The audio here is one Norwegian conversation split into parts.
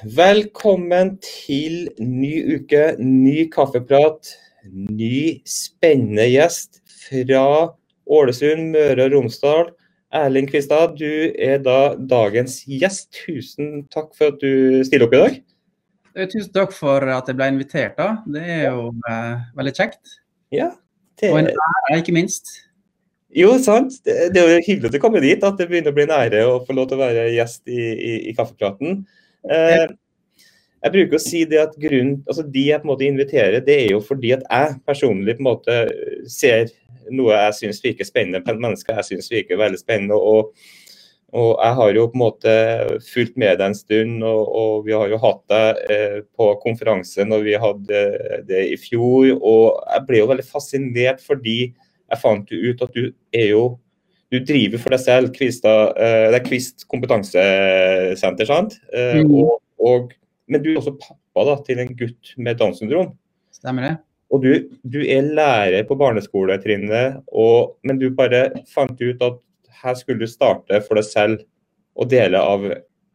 Velkommen til ny uke, ny kaffeprat, ny spennende gjest fra Ålesund, Møre og Romsdal. Erling Kvistad, du er da dagens gjest. Tusen takk for at du stiller opp i dag. Eh, tusen takk for at jeg ble invitert. da. Det er jo eh, veldig kjekt. Ja, det... Og en ære, ikke minst. Jo, sant. Det, det er jo hyggelig at du kommer dit. At det begynner å bli en ære å få lov til å være gjest i, i, i Kaffepraten. Eh, jeg bruker å si det at grunnen, altså De jeg på en måte inviterer, det er jo fordi at jeg personlig på en måte ser noe jeg syns virker spennende på mennesker jeg syns virker veldig spennende. og og jeg har jo på en måte fulgt med deg en stund, og, og, vi har jo hatt deg eh, på konferanse når vi hadde det i fjor. Og jeg ble jo veldig fascinert fordi jeg fant jo ut at du er jo Du driver for deg selv Kvista, eh, det er Kvist kompetansesenter, sant? Eh, mm. og, og, men du er også pappa da, til en gutt med Downs syndrom. Stemmer det. Og du, du er lærer på barneskoletrinnet, men du bare fant ut at her skulle du starte for deg selv og dele av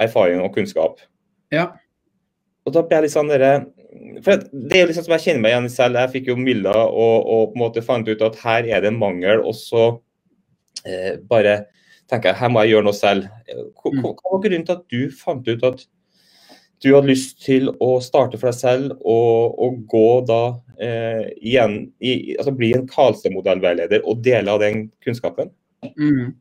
erfaring og kunnskap. Ja. Og da ble jeg litt sånn dere, for Det er liksom som jeg kjenner meg igjen selv. Jeg fikk jo Milla og, og, på en måte fant ut at her er det en mangel. Og så bare tenker jeg her må jeg gjøre noe selv. Hva, hva var grunnen til at du fant ut at du hadde lyst til å starte for deg selv og, og gå da eh, igjen, i, altså bli en Karlstad-modellveileder og dele av den kunnskapen? Mm.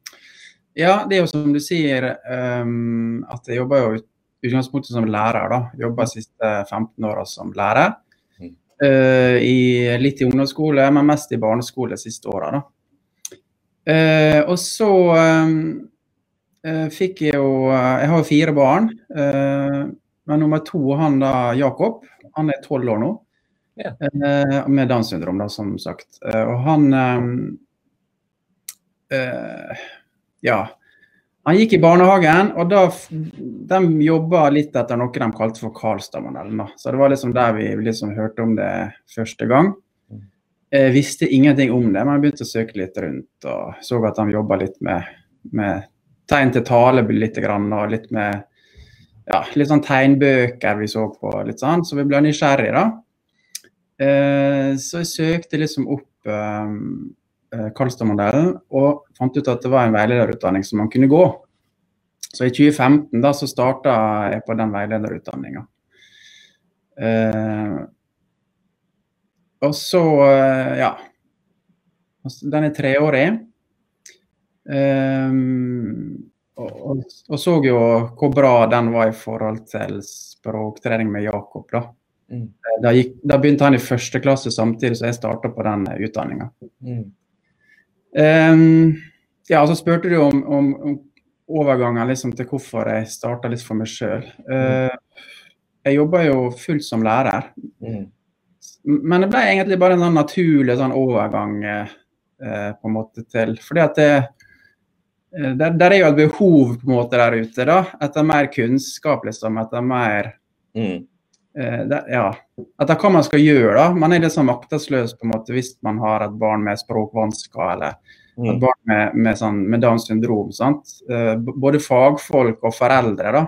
Ja, det er jo som du sier, um, at jeg jobber jo utgangspunktet som lærer. da. Jobber de siste 15 åra som lærer. Mm. Uh, i, litt i ungdomsskole, men mest i barneskole de siste åra. Uh, og så um, uh, fikk jeg jo Jeg har jo fire barn. men nummer to, han da, Jakob, han er tolv år nå. Ja. med Downs syndrom, da, som sagt. og han um, Ja han gikk i barnehagen, og da, de jobba litt etter noe de kalte for Karlstad-modellen. Så det var liksom der vi liksom hørte om det første gang. Jeg visste ingenting om det, men jeg begynte å søke litt rundt og så at de jobba litt med, med, tegn til tale litt, og litt med ja, litt sånn tegnbøker vi så på, litt sånn, så vi ble nysgjerrige, da. Eh, så jeg søkte liksom opp Eh, Karlstad-modellen og fant ut at det var en veilederutdanning som man kunne gå. Så i 2015 da så starta jeg på den veilederutdanninga. Eh, og så, eh, ja Den er treårig. Um, og, og, og, så jo hvor bra den var i forhold til språktrening med Jakob. da. Mm. Eh, da, gikk, da, begynte han i første klasse samtidig som jeg starta på den utdanninga. Mm. Um, ja, så spurte du om, om, om overgangen liksom, til hvorfor jeg starta litt for meg sjøl. Uh, eh, jeg jobber jo fullt som lærer. Mm. Men det ble egentlig bare en sånn naturlig sånn overgang eh, på en måte til Fordi at det, uh, der, der, er jo et behov på en måte der ute da, etter mer kunnskap, liksom. Etter mer mm. Det, ja, etter hva man skal gjøre. da. Man er litt sånn maktesløs på en måte hvis man har et barn med språkvansker eller mm. et barn med, med, sånn, med Downs syndrom. sant? Eh, både fagfolk og foreldre. da.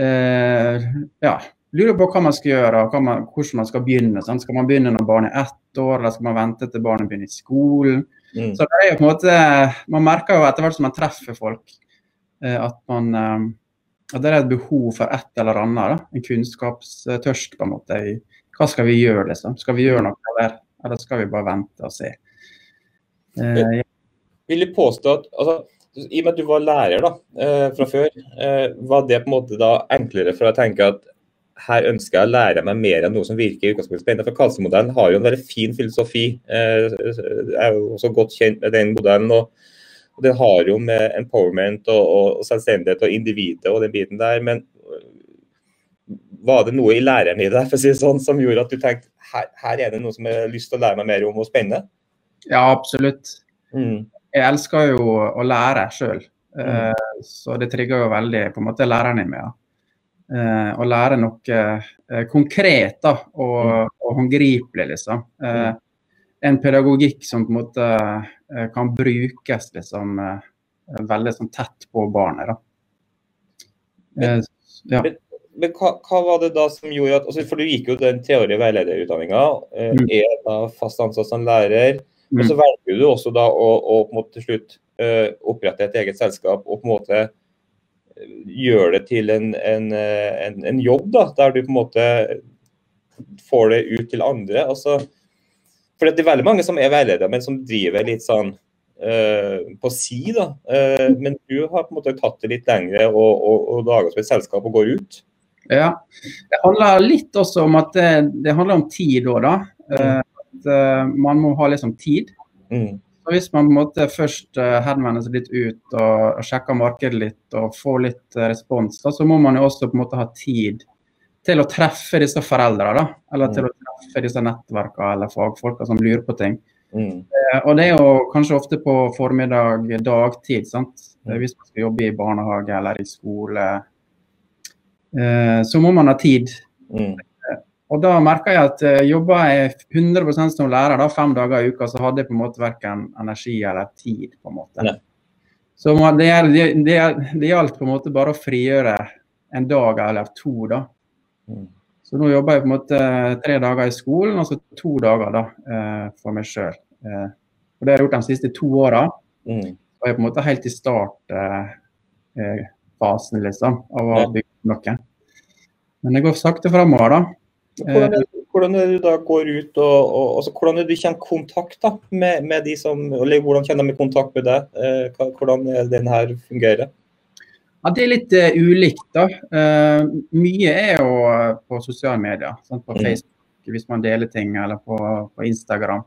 Eh, ja, lurer på hva man skal gjøre og man, hvordan man skal begynne. Sant? Skal man begynne når barnet er ett år, eller skal man vente til barnet begynner i skolen? Mm. Så det er jo på en måte, Man merker jo etter hvert som man treffer folk, uh, at man at det er et behov for et eller annet. Da. En kunnskapstørst på en måte. Hva skal vi gjøre, liksom? Skal vi gjøre noe, eller, eller skal vi bare vente og se? Uh, vil du påstå at altså, I og med at du var lærer da, eh, fra før, eh, var det på en måte da enklere for å tenke at her ønsker jeg å lære meg mer enn noe som virker spennende. For Karlsen-modellen har jo en veldig fin filosofi. Eh, jeg er jo også godt kjent med den modellen. og, Den har jo med empowerment og, og, og selvstendighet og individet og den biten der. Men var det noe i læreren i deg for å si sånn, som gjorde at du tenkte her, her er det noe som jeg har lyst til å lære meg mer om og spennende? Ja, absolutt. Mm jeg elsker jo å lære sjøl. Mm. Uh, så det trigger jo veldig på en måte læreren i meg. Uh, å lære noe eh, konkret da, og, mm. og håndgripelig, liksom. Uh, en pedagogikk som på en måte kan brukes liksom, veldig sånn tett på barnet. da. Ja. men hva, hva, var det da som gjorde at altså, For du gikk jo den treårige veilederutdanninga, eh, mm. er da fast ansatt som lærer. Mm. Og så velger du også da å, å til slutt opprette et eget selskap og på en måte gjøre det til en, en, en, en, jobb, da, der du på en måte får det ut til andre. Altså, for det er veldig mange som er veiledere, men som driver litt sånn uh, på si. da. Uh, men du har på en måte tatt det litt lengre og, og, og laga et selskap og går ut. Ja. Det handler litt også om at det, det handler om tid òg, da. Uh, At man må ha liksom tid. Mm. Så Hvis man på en måte først henvender seg litt ut og, sjekker markedet litt og får litt respons, da, så må man jo også på en måte ha tid til å treffe disse foreldrene. Eller til å treffe disse nettverkene eller fagfolka som lurer på ting. Mm. Eh, og det er jo kanskje ofte på formiddag, dagtid, sant. Mm. Hvis man skal jobbe i barnehage eller i skole. Eh, så må man ha tid. Mm. Eh, og da merka jeg at uh, jobber jeg 100% som lærer da, fem dager i uka, så hadde jeg på en måte verken energi eller tid. på en måte. Ja. Så det, det, det, det gjaldt på en måte bare å frigjøre en dag eller to da, Mm. Så nå jobber jeg på en måte tre dager i skolen, og så to dager da, eh, for meg sjøl. Eh, og det har jeg gjort de siste to åra. Mm. Og jeg er på en måte helt i startfasen eh, liksom, av å bygge noe. Men det går sakte framover, da. Hvordan er, hvordan er det du da går ut og, og altså, Hvordan er det du kjenner kontakt da, med, med de som eller Hvordan kjenner de kontakt med deg? hvordan er den her fungerer? Ja, Det er litt uh, ulikt. da. Uh, mye er jo uh, på sosiale medier. Sant? På mm. Facebook hvis man deler ting, eller på, på Instagram.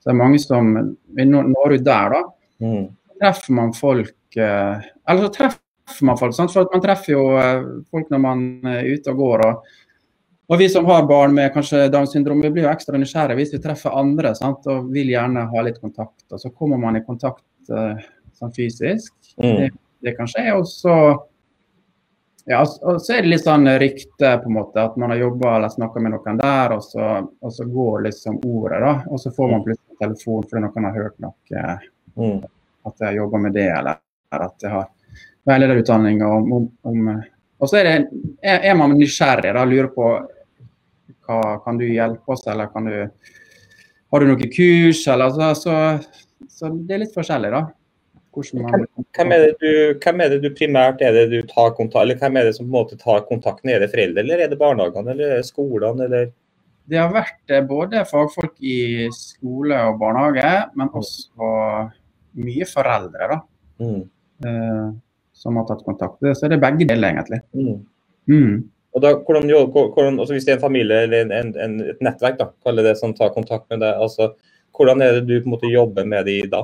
Så det er mange som når ut der, da. Mm. treffer man folk Eller så treffer man folk, sant? for man treffer jo folk når man er ute og går. og og Vi som har barn med kanskje Downs syndrom, vi blir jo ekstra nysgjerrige hvis vi treffer andre sant? og vil gjerne ha litt kontakt. og Så kommer man i kontakt sånn fysisk. Mm det kan skje. Og så, ja, og så er det litt sånn rykte, på en måte, at man har jobba eller snakka med noen der, og så, og så, går liksom ordet, da. Og så får man plutselig telefon fordi noen har hørt noe. Mm. At jeg har jobba med det, eller at jeg har veilederutdanning om, om, om Og så er, det, er, er man nysgjerrig, da, lurer på hva kan du hjelpe oss, eller kan du Har du noen kurs, eller så, så, så det er litt forskjellig, da. Man... Hvem, er du, hvem, er det du, primært er det du tar kontakt eller hvem er det som på en måte tar kontakten? Er det foreldre, eller er det barnehagene eller er skolene? Eller? Det har vært eh, både fagfolk i skole og barnehage, men mm. også mye foreldre da, mm. eh, som har tatt kontakt. Så det er begge deler, egentlig. Mm. Mm. Og da, hvordan, hvordan, altså Hvis det er en familie eller en, en, et nettverk da, det, som tar kontakt med deg, altså, hvordan er det du på en måte jobber med de da?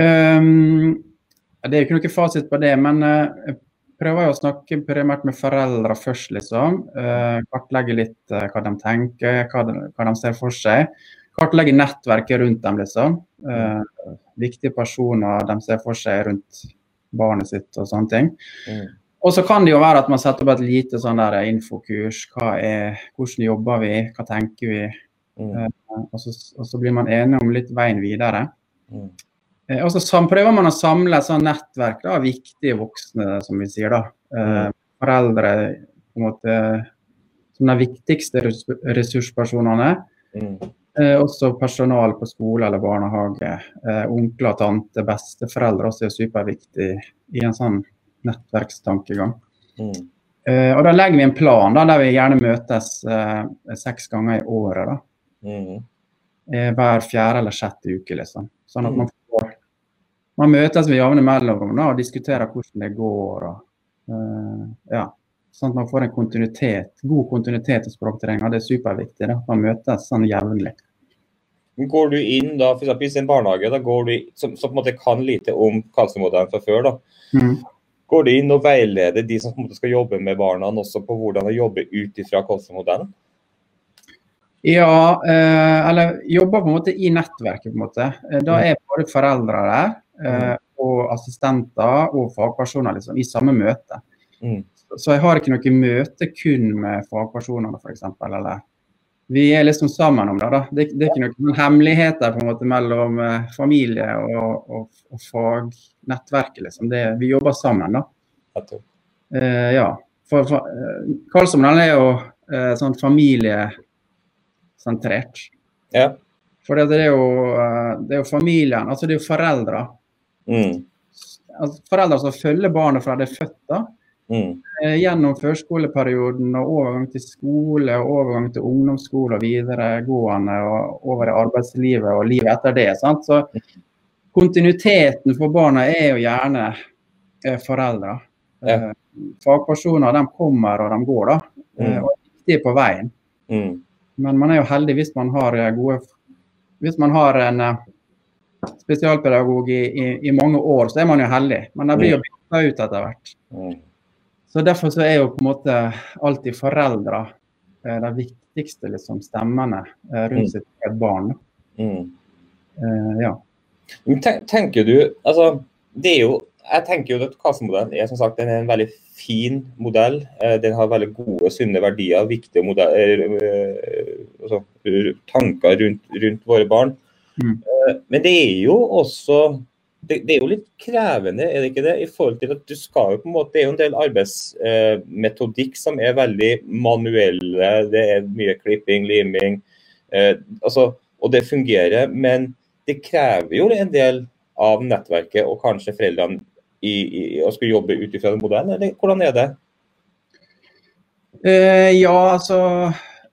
Um, det er jo ikke noe fasit på det, men uh, jeg prøver å snakke primært med foreldre først, liksom. Uh, kartlegge litt uh, hva de tenker, hva de, hva de, ser for seg. Kartlegge nettverket rundt dem, liksom. viktige personer de ser for seg rundt barnet sitt og sånne ting. Mm. Og så kan det jo være at man setter opp et lite sånn der infokurs. Er, hvordan jobber vi, hva tenker vi? Mm. Og, så, og, så, blir man enige om litt veien videre. Mm. Eh, og så prøver man å samle et sånt nettverk av viktige voksne, som vi sier. da. Eh, mm. Foreldre på en måte, som de viktigste ressurspersonene. Mm. Eh, også personal på skole eller barnehage. Eh, onkler, tante, besteforeldre også er superviktig i en sånn nettverkstankegang. Mm. Uh, og Da legger vi en plan da, der vi gjerne møtes uh, seks ganger i året. Mm. hver fjerde eller sjette uke, liksom. Sånn at mm. man man møtes med jevne mellomrom og diskuterer hvordan det går. Og, uh, ja, sånn at man får en kontinuitet, god kontinuitet i språktreninga. Det er superviktig. Da. Man møtes sånn jevnlig. Går du inn da, for eksempel, i en barnehage da, går du, som, som, på en måte kan lite om Karlsen-modellen fra før, da. Mm. Går du inn og veileder de som på en måte skal jobbe med barna også på hvordan å jobbe ut ifra Karlsen-modellen? Ja, eh, eller jobber på en måte i nettverket. på en måte. Eh, da er både foreldre der eh, og assistenter og fagpersoner liksom, i samme møte. Mm. Så jeg har ikke noe møte kun med fagpersonene f.eks. Eller vi er liksom sammen om det. da. Det, det er ikke noen hemmeligheter på en måte mellom eh, familie og, og, og fagnettverket. liksom. Det, vi jobber sammen. da. Eh, ja. For, for uh, Karlsson er jo eh, sånn familiesentrert. Ja. For det er, jo, det er jo familien, altså det er jo foreldre. Mm. Altså, foreldre som følger barnet fra det er født. da. Mm. Gjennom førskoleperioden og overgang til skole, og overgang til ungdomsskole og videregående og over i arbeidslivet og livet etter det. Sant? Så kontinuiteten for barna er jo gjerne eh, foreldre. Ja. Eh, fagpersoner de kommer og de går, da. Eh, Mm. og er på veien. Mm. Men man er jo heldig hvis man har eh, gode Hvis man har en eh, spesialpedagog i, i, i mange år, så er man jo heldig. Men det blir jo bytta ut etter hvert. Mm. Så Derfor så er jo på en måte alltid foreldre eh, de viktigste liksom, stemmene eh, rundt Mm. sitt eget barn. Mm. Uh, ja. Men ten- Tenker du altså, det er jo, Jeg tenker jo at Kase-modellen er som sagt den er en veldig fin modell. Uh, Den har veldig gode, sunne verdier, viktige modeller, uh, altså, tanker rundt, rundt våre barn. Mm. Men det er jo også det, det er jo litt krevende, er det ikke det? I forhold til at du skal jo på en måte, Det er jo en del arbeidsmetodikk som er veldig manuelle. Det er mye klipping, liming. Eh, altså, og det fungerer. Men det krever jo en del av nettverket og kanskje foreldrene i, i, å skulle jobbe ut ifra den modellen, eller hvordan er det? Eh, ja, altså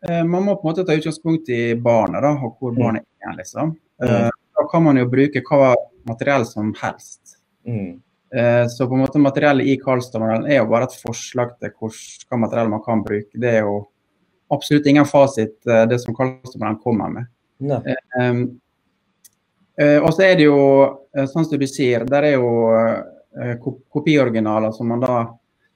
eh, Man må på en måte ta utgangspunkt i barnet da, og hvor Mm. barnet er. liksom. Eh, da kan man jo bruke hva materiell som helst. Mm. Eh, så på en måte materiellet i Karlstad-modellen er jo bare et forslag til hva materiell man kan bruke. Det er jo absolutt ingen fasit, eh, det som Karlstad-modellen kommer med. Um, eh, og så er det jo, sånn som du sier, der er jo kopioriginaler som man da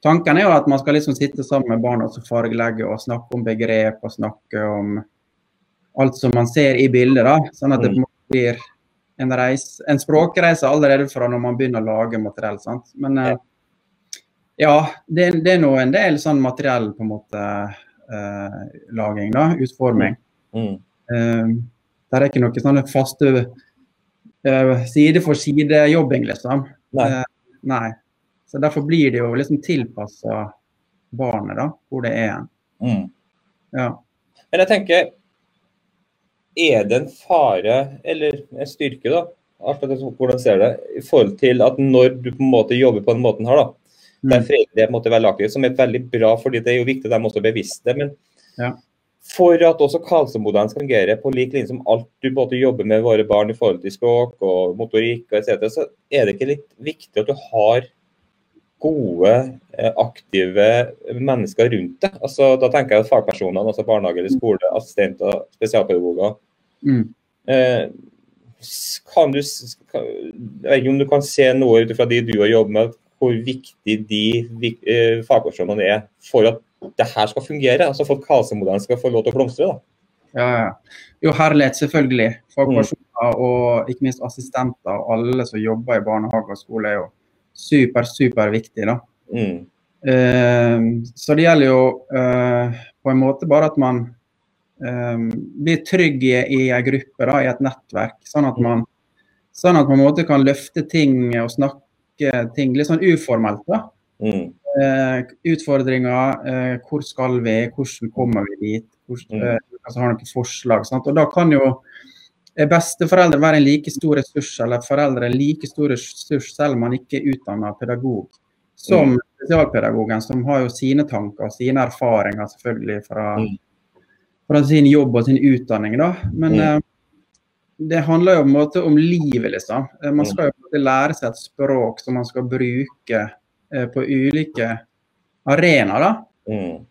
Tanken er jo at man skal liksom sitte sammen med barna og så fargelegge og snakke om begrep og snakke om alt som man ser i bildet. da, Sånn at det på en måte blir en, reis, en språkreise allerede fra når man begynner å lage materiell. sant? Men eh, ja, det, det er nå en del sånn materiell på en måte eh, laging, da. Utforming. Mm. Eh, det er ikke noe sånne faste eh, side for side-jobbing, liksom. Nei. Eh, nei. Så derfor blir det jo liksom tilpassa barnet, da, hvor det er. Mm. Ja. Men jeg tenker, er det en fare eller en styrke, da, hvordan ser det, i forhold til at når du på en måte jobber på den måten her, da, der Mm. foreldre er på en måte veldig aktive, som er veldig bra, fordi det er jo viktig at de også er bevisste. Men Ja. for at også Karlsson-modellen skal fungere på lik linje som alt du måte jobber med våre barn i forhold til språk og motorikk og etc., så er det ikke litt viktig at du har gode, eh, aktive mennesker rundt deg. Altså, da tenker jeg fagpersonene, altså barnehage eller skole, assistenter, spesialpedagoger. Mm. Eh, kan du, kan, jeg vet ikke om du kan se noe ut fra de du har jobbet med, hvor viktig de eh, fagpersonene er for at det her skal fungere? Altså for at Kase-modellen skal få lov til å blomstre? da. Ja, ja. Jo, herlighet, selvfølgelig. Fagpersoner og ikke minst assistenter og alle som jobber i barnehage og skole, er jo super, super viktig. da. Mm. Eh, så det gjelder jo eh, på en måte bare at man eh, bli trygg i, i en gruppe, da, i et nettverk. Sånn at man sånn at man kan løfte ting og snakke ting litt sånn uformelt. da. Mm. Eh, utfordringer, eh, hvor skal vi, hvordan kommer vi dit, hvordan, Mm. eh, altså har noen forslag. Sant? Og da kan jo besteforeldre være en like stor ressurs, eller foreldre en like stor ressurs, selv om man ikke er utdannet pedagog, som Mm. spesialpedagogen, som har jo sine tanker og sine erfaringer selvfølgelig fra, Mm. Fra sin jobb og sin utdanning. da. Men Mm. eh, det handler jo på en måte om livet, liksom. Eh, Man Mm. skal jo lære seg et språk som man skal bruke eh, på ulike arenaer. da. Mm.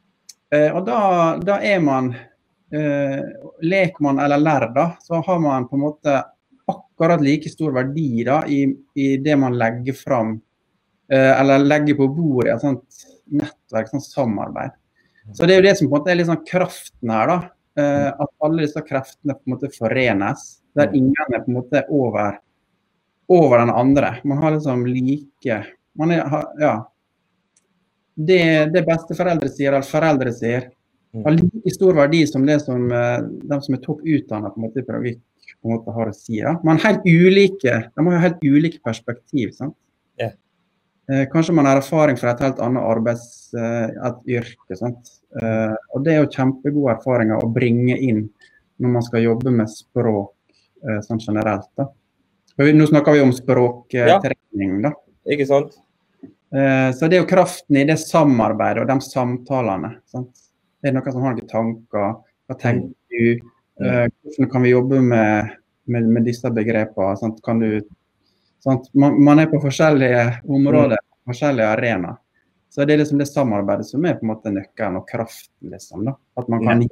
Og da, da er man Lekmann eller lærd, da, så har man på en måte akkurat like stor verdi da, i, i det man legger fram, eller legger på bordet i et sånt nettverk, sånt samarbeid. Så det er jo det som på en måte er sånn kraften her, da. Eh, at alle disse kreftene på en måte forenes. Der ingen er på en måte over, over den andre. Man har liksom like man er, Ja. Det, det besteforeldre sier, eller foreldre sier, har like stor verdi som det som eh, de som er topp utdanna i pedagogikk på en måte har å si. da. er helt ulike, de har helt ulike perspektiv. sant? Ja. Eh, kanskje man har erfaring fra et helt annet arbeids, eh, et yrke. Sant? Eh, og Det er jo kjempegode erfaringer å bringe inn når man skal jobbe med språk eh, sånn generelt. da. Nå snakker vi om språktrening. da. Ikke sant? Eh, så det er jo kraften i det samarbeidet og de samtalene. Sant? Det er noen som har noen tanker. Hva tenker du? Eh, hvordan kan vi jobbe med, med, med disse begrepene? Sant? Kan du? Man, man, er på forskjellige områder, mm. forskjellige arenaer. Så det er liksom det samarbeidet som er på en måte nøkkelen og kraften. liksom da. At man kan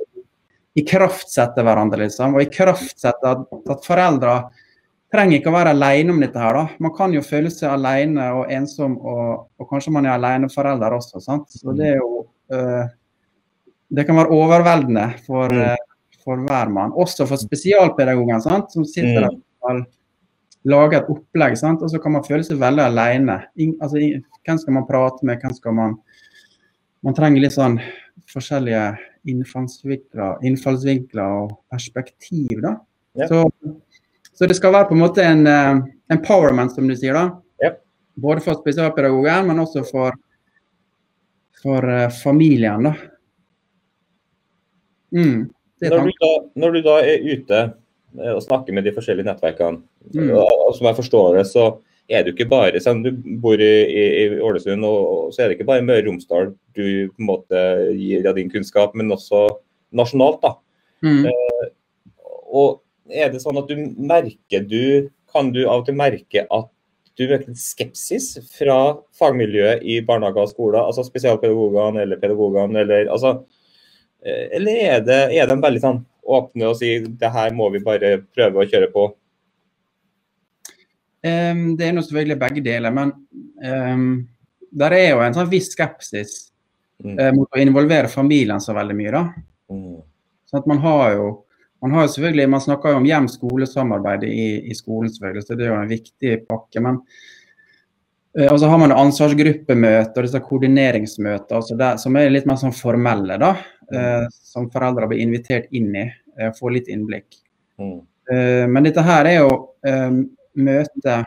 ikraftsette hverandre, liksom. Og ikraftsette at, at foreldre trenger ikke å være alene om dette. her da. Man kan jo føle seg alene og ensom, og, og kanskje man er aleneforelder også. sant? Så det er jo uh, Det kan være overveldende for, uh, for hver mann. Også for spesialpedagogen, sant? som sitter der og lager et opplegg. sant? Og så kan man føle seg veldig alene. In, altså, hvem skal man prate med? Hvem skal man Man trenger litt sånn forskjellige innfallsvinkler, innfallsvinkler og perspektiv. da. Yep. Så, så, det skal være på en måte en uh, empowerment, som du sier. da. Yep. Både for spesialpedagogen, men også for, for uh, familien. da. Mm, når, du da, når, du da, er ute og snakke med de forskjellige nettverkene, mm. og, og som jeg forstår det, så er du ikke bare Selv om du bor i, i, i Ålesund, og, så er det ikke bare Møre og Romsdal du på en måte gir av din kunnskap, men også nasjonalt. da. Mm. Eh, og er det sånn at du merker du Kan du av og til merke at du møter skepsis fra fagmiljøet i barnehager og skoler, altså spesialpedagogene eller pedagogene, eller altså eh, Eller er, det, er de veldig sånn åpne og si det her må vi bare prøve å kjøre på? Um, det er nå selvfølgelig begge deler, men um, der er jo en sånn viss skepsis mm. uh, mot å involvere familien så veldig mye. da. Mm. Sånn at man har jo man har jo selvfølgelig, man snakker jo om hjem-skole-samarbeidet i, i, skolen, selvfølgelig, så det er jo en viktig pakke. men og så har man ansvarsgruppemøter og koordineringsmøter altså det, som er litt mer sånn formelle. da, uh, Som foreldre blir invitert inn i. og får litt innblikk. Mm. men dette her er jo møter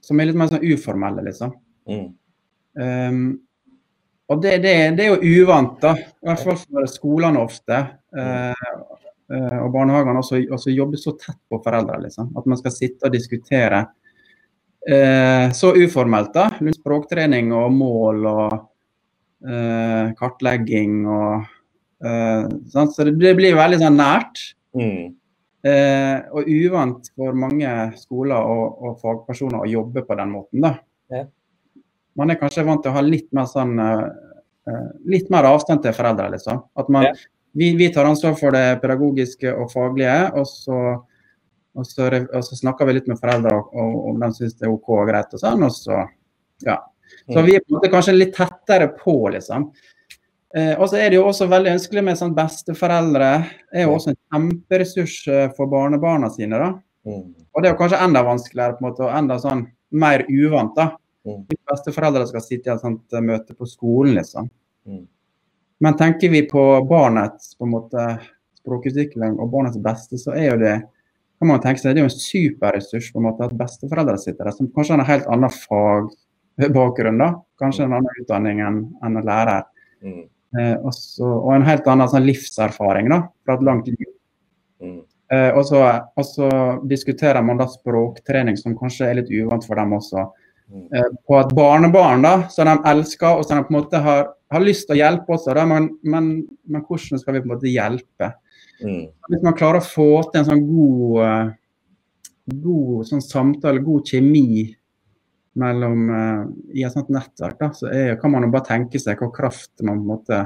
som er litt mer sånn uformelle, liksom. Mm. Um, og det, det, det, er jo uvant, da. I hvert fall for skolene ofte. Og barnehagene også, også, jobber så tett på foreldre, liksom. At man skal sitte og diskutere så uformelt, da. Rundt språktrening og mål og kartlegging og sånn. Så det, blir veldig sånn nært. Mm. Eh, og uvant for mange skoler og, og, fagpersoner å jobbe på den måten. da. Ja. Man er kanskje vant til å ha litt mer, sånn, eh, litt mer avstand til foreldre. liksom. At man, ja. vi, vi, tar ansvar for det pedagogiske og faglige, og så, og så, og så snakker vi litt med foreldre om de syns det er OK og greit. og sånn, og så, ja. Så mm. vi er på en måte kanskje litt tettere på, liksom. Eh, og så er det jo også veldig ønskelig med sånn besteforeldre. er jo også en kjemperessurs eh, for barnebarna sine. da. Mm. Og det er jo kanskje enda vanskeligere på en måte, og enda sånn mer uvant. da. Mm. Hvis besteforeldre skal sitte i et sånt eh, møte på skolen, liksom. Mm. Men tenker vi på barnets på en måte, språkutvikling og barnets beste, så er jo det kan man tenke seg, det er jo en superressurs på en måte at besteforeldre sitter der, som kanskje har en helt annen fagbakgrunn. da, Kanskje en annen utdanning enn en lærer. Mm. Eh, også, og en helt annen sånn, livserfaring da, fra et langt liv. Mm. Eh, og, så, og, så, diskuterer man da språktrening, som kanskje er litt uvant for dem også. Mm. Eh, på et barnebarn da, som de elsker og som de på en måte har, har lyst til å hjelpe også. Da, men, men, men, hvordan skal vi på en måte hjelpe? Mm. Hvis man klarer å få til en sånn god, uh, god sånn samtale, god kjemi mellom, uh, i et sånt nettverk, da, så er, kan man jo bare tenke seg hva kraft man på en måte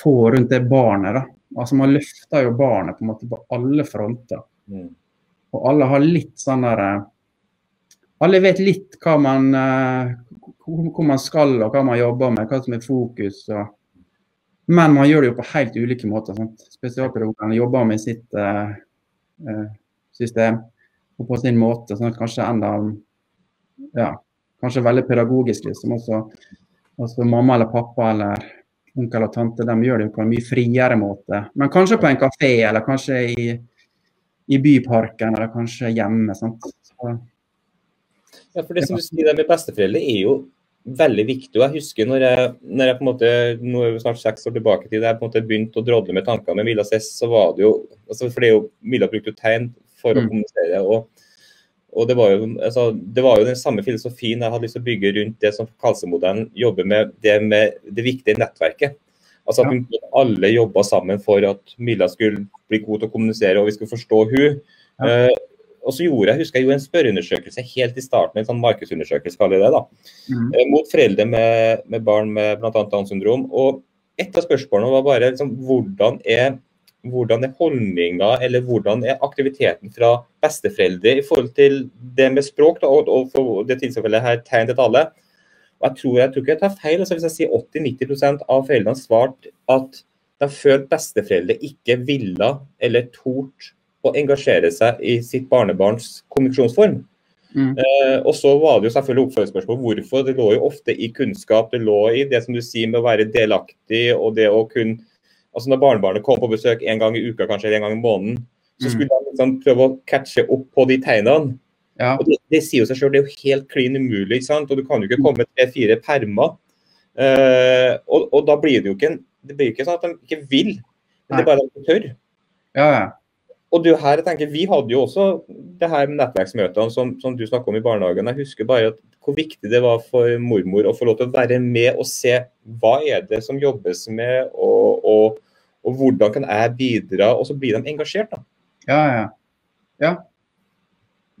får rundt det barnet. da. Altså Man løfter jo barnet på en måte på alle fronter. Mm. Og alle har litt sånn der uh, Alle vet litt hva man, hvor man skal og hva man jobber med, hva som er fokus. Og, men man gjør det jo på helt ulike måter. sant? Spesialpedagogene jobber med sitt system og på sin måte. sånn at kanskje enda ja, kanskje veldig pedagogisk, liksom. Også, også mamma eller pappa eller onkel og tante de gjør det jo på en mye friere måte. Men kanskje på en kafé, eller kanskje i, i byparken, eller kanskje hjemme. sant? Så, ja, for det som du sier med besteforeldre, er jo veldig viktig. og jeg husker når jeg, når jeg på en måte, nå er vi snart seks år tilbake til da jeg på en måte begynte å drodle med tankene med Milla Cess, så var det jo altså for det er jo, Milla brukte jo tegn for å mm. kommunisere. og og det var, jo, altså, det var, jo, den samme filosofien jeg hadde lyst til å bygge rundt det som Kalsemodellen jobber med, det med det viktige nettverket. Altså at ja. alle jobba sammen for at Milla skulle bli god til å kommunisere og vi skulle forstå hun. Ja. Uh, og så gjorde jeg, husker jeg gjorde en spørreundersøkelse helt i starten, en sånn markedsundersøkelse kaller det da, mm. uh, mot foreldre med, med barn med bl.a. Downs syndrom. Og et av spørsmålene var bare liksom, hvordan er hvordan er holdninga eller hvordan er aktiviteten fra besteforeldre i forhold til det med språk, da, og, og for det tilfellet her tegn til alle. Og jeg tror, jeg tror ikke jeg tar feil altså hvis jeg sier 80-90% av foreldrene svarte at de følte besteforeldre ikke ville eller torde å engasjere seg i sitt barnebarns kommunikasjonsform. Mm. Eh, og så var det jo selvfølgelig oppfølgingsspørsmål hvorfor. Det lå jo ofte i kunnskap, det lå i det som du sier med å være delaktig og det å kunne altså Når barnebarnet kom på besøk en gang i uka kanskje eller en gang i måneden, så mm. skulle de liksom prøve å catche opp på de tegnene. Ja. Og det, det, sier jo seg selv, det er jo helt klin umulig. ikke sant? Og Du kan jo ikke komme med tre-fire permer. Uh, og, og, da blir det jo ikke, en, det blir ikke sånn at de ikke vil, men Nei. det er bare at de tør. Ja, ja. Og det her, jeg tenker, Vi hadde jo også det her med nettverksmøtene som, som du snakka om i barnehagen. Jeg husker bare at hvor viktig det var for mormor å få lov til å være med og se hva er det som jobbes med, og, og, og hvordan kan jeg bidra. Og så blir de engasjert. da. Ja, ja. ja.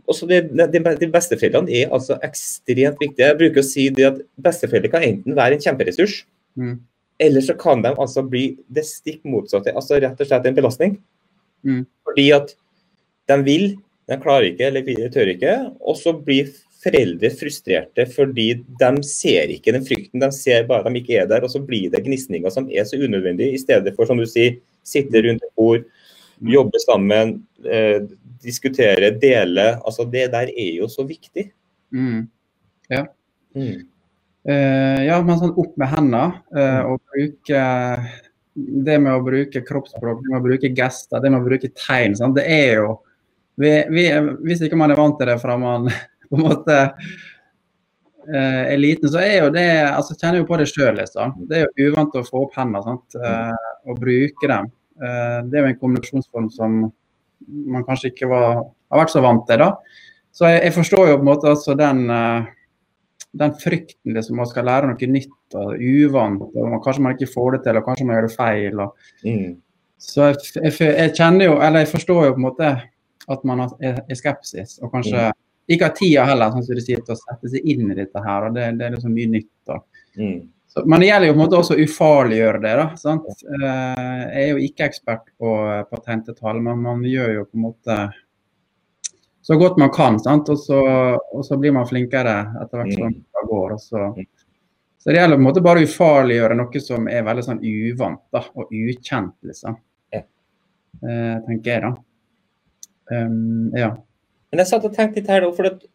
Også det, de, de Besteforeldrene er altså ekstremt viktige. Jeg bruker å si det at Besteforeldre kan enten være en kjemperessurs, mm. eller så kan de altså bli det stikk motsatte. altså Rett og slett en belastning. Mm. Fordi at de vil, de klarer ikke eller de tør ikke. Og så blir foreldre frustrerte fordi de ser ikke den frykten, de ser bare at de ikke er der. Og så blir det gnisninger som er så unødvendige, i stedet for som du sier, sitte rundt et bord, mm. jobbe sammen, eh, diskutere, dele. altså Det der er jo så viktig. Mm. Ja. Mm. Uh, ja, men sånn opp med hendene uh, og bruke Det med å bruke kroppsspråk, det med å bruke gester, det med å bruke tegn. Sant? Det er jo vi, vi, Hvis ikke man er vant til det fra man på en måte uh, er liten, så er jo det altså Kjenner jo på det sjøl, liksom. Det er jo uvant å få opp hendene og bruke dem. det er jo en kommunikasjonsform som man kanskje ikke var, har vært så vant til. da. Så jeg, jeg forstår jo på en måte altså den, uh, den frykten liksom, man skal lære noe nytt og uvant. og man, Kanskje man ikke får det til, og kanskje man gjør det feil. Og, mm. Så jeg, jeg, jeg, kjenner jo, eller jeg forstår jo på en måte at man er, er skepsis. Og kanskje mm. ikke har tida heller sånn som du sier, til å sette seg inn i dette her. og Det, det er liksom mye nytt. da. Mm. Så, men det gjelder jo på en måte også å ufarliggjøre det. da, sant? Eh, jeg er jo ikke ekspert på patentetall, men man gjør jo på en måte så godt man kan. sant? Og så, og så blir man flinkere etter hvert som mm. det går. Og så, så det gjelder på en måte bare å ufarliggjøre noe som er veldig sånn uvant da, og ukjent, liksom. Ja. Eh, tenker jeg, da. Um, ja. Men jeg satt og tenkte litt her, nå, for det,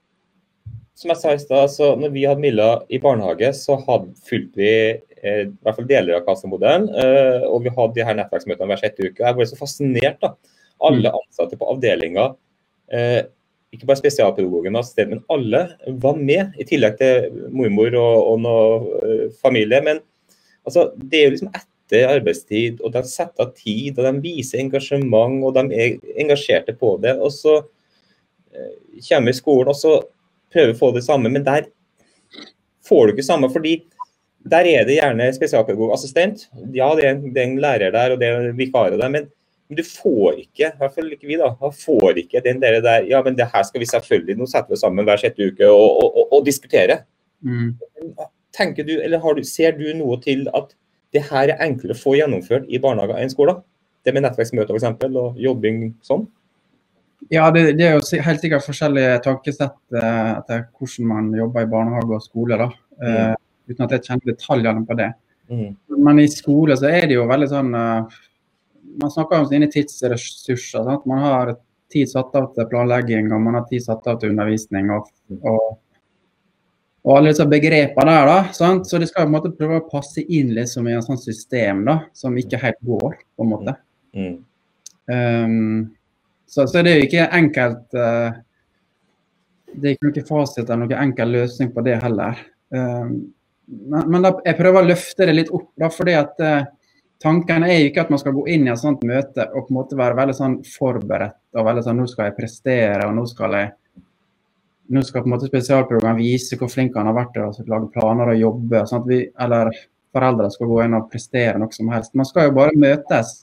som jeg sa i stad, så når vi hadde Milla i barnehage, så fulgte vi eh, i hvert fall deler av kassemodellen. Eh, og vi hadde de her nettverksmøtene hver sjette uke. Jeg ble så fascinert. da. Alle mm. ansatte på avdelinga, eh, ikke bare spesialpedagogen, men alle var med. I tillegg til mormor og, og noe eh, familie. Men altså, det er jo liksom etter arbeidstid, og de setter av tid, og de viser engasjement, og de er engasjerte på det. Og så eh, kommer vi i skolen, og så prøver å få det samme, men der får du ikke samme. fordi der er det gjerne spesialpedagogassistent. Ja, det er, en, det er, en, lærer der, og det er vikarer der. Men, men, du får ikke i hvert fall ikke vi da, får ikke den der, der Ja, men det her skal vi selvfølgelig Nå setter vi sammen hver sjette uke og, og, og, og diskutere. Mm. Tenker du, eller du, Ser du noe til at det her er enklere å få gjennomført i barnehager enn skoler? Det med nettverksmøter f.eks. og jobbing sånn? Ja, det, det, er jo helt sikkert forskjellige tankesett eh, etter hvordan man jobber i barnehage og skole. da, mm. uh, Uten at jeg kjenner detaljene på det. Mm. Men i skole så er det jo veldig sånn uh, Man snakker om sine tidsressurser. Sant? Man har tid satt av til planlegging og man har tid satt av til undervisning. og, og og alle disse begrepene der, da. Sant? Så de skal på en måte prøve å passe inn liksom i en sånn system da, som ikke helt går, på en måte. Mm. Um, så, så, det er jo ikke enkelt uh, Det er ikke noe fasit eller noen enkel løsning på det heller. Um, men, men da, jeg prøver å løfte det litt opp, da, fordi at uh, tanken er jo ikke at man skal gå inn i et sånt møte og på en måte være veldig sånn forberedt og veldig sånn nå skal jeg prestere og nå skal jeg nå skal på en måte spesialprogram vise hvor flink han har vært til å lage planer og jobbe. Sånn vi, eller foreldre skal gå inn og prestere noe som helst. Man skal jo bare møtes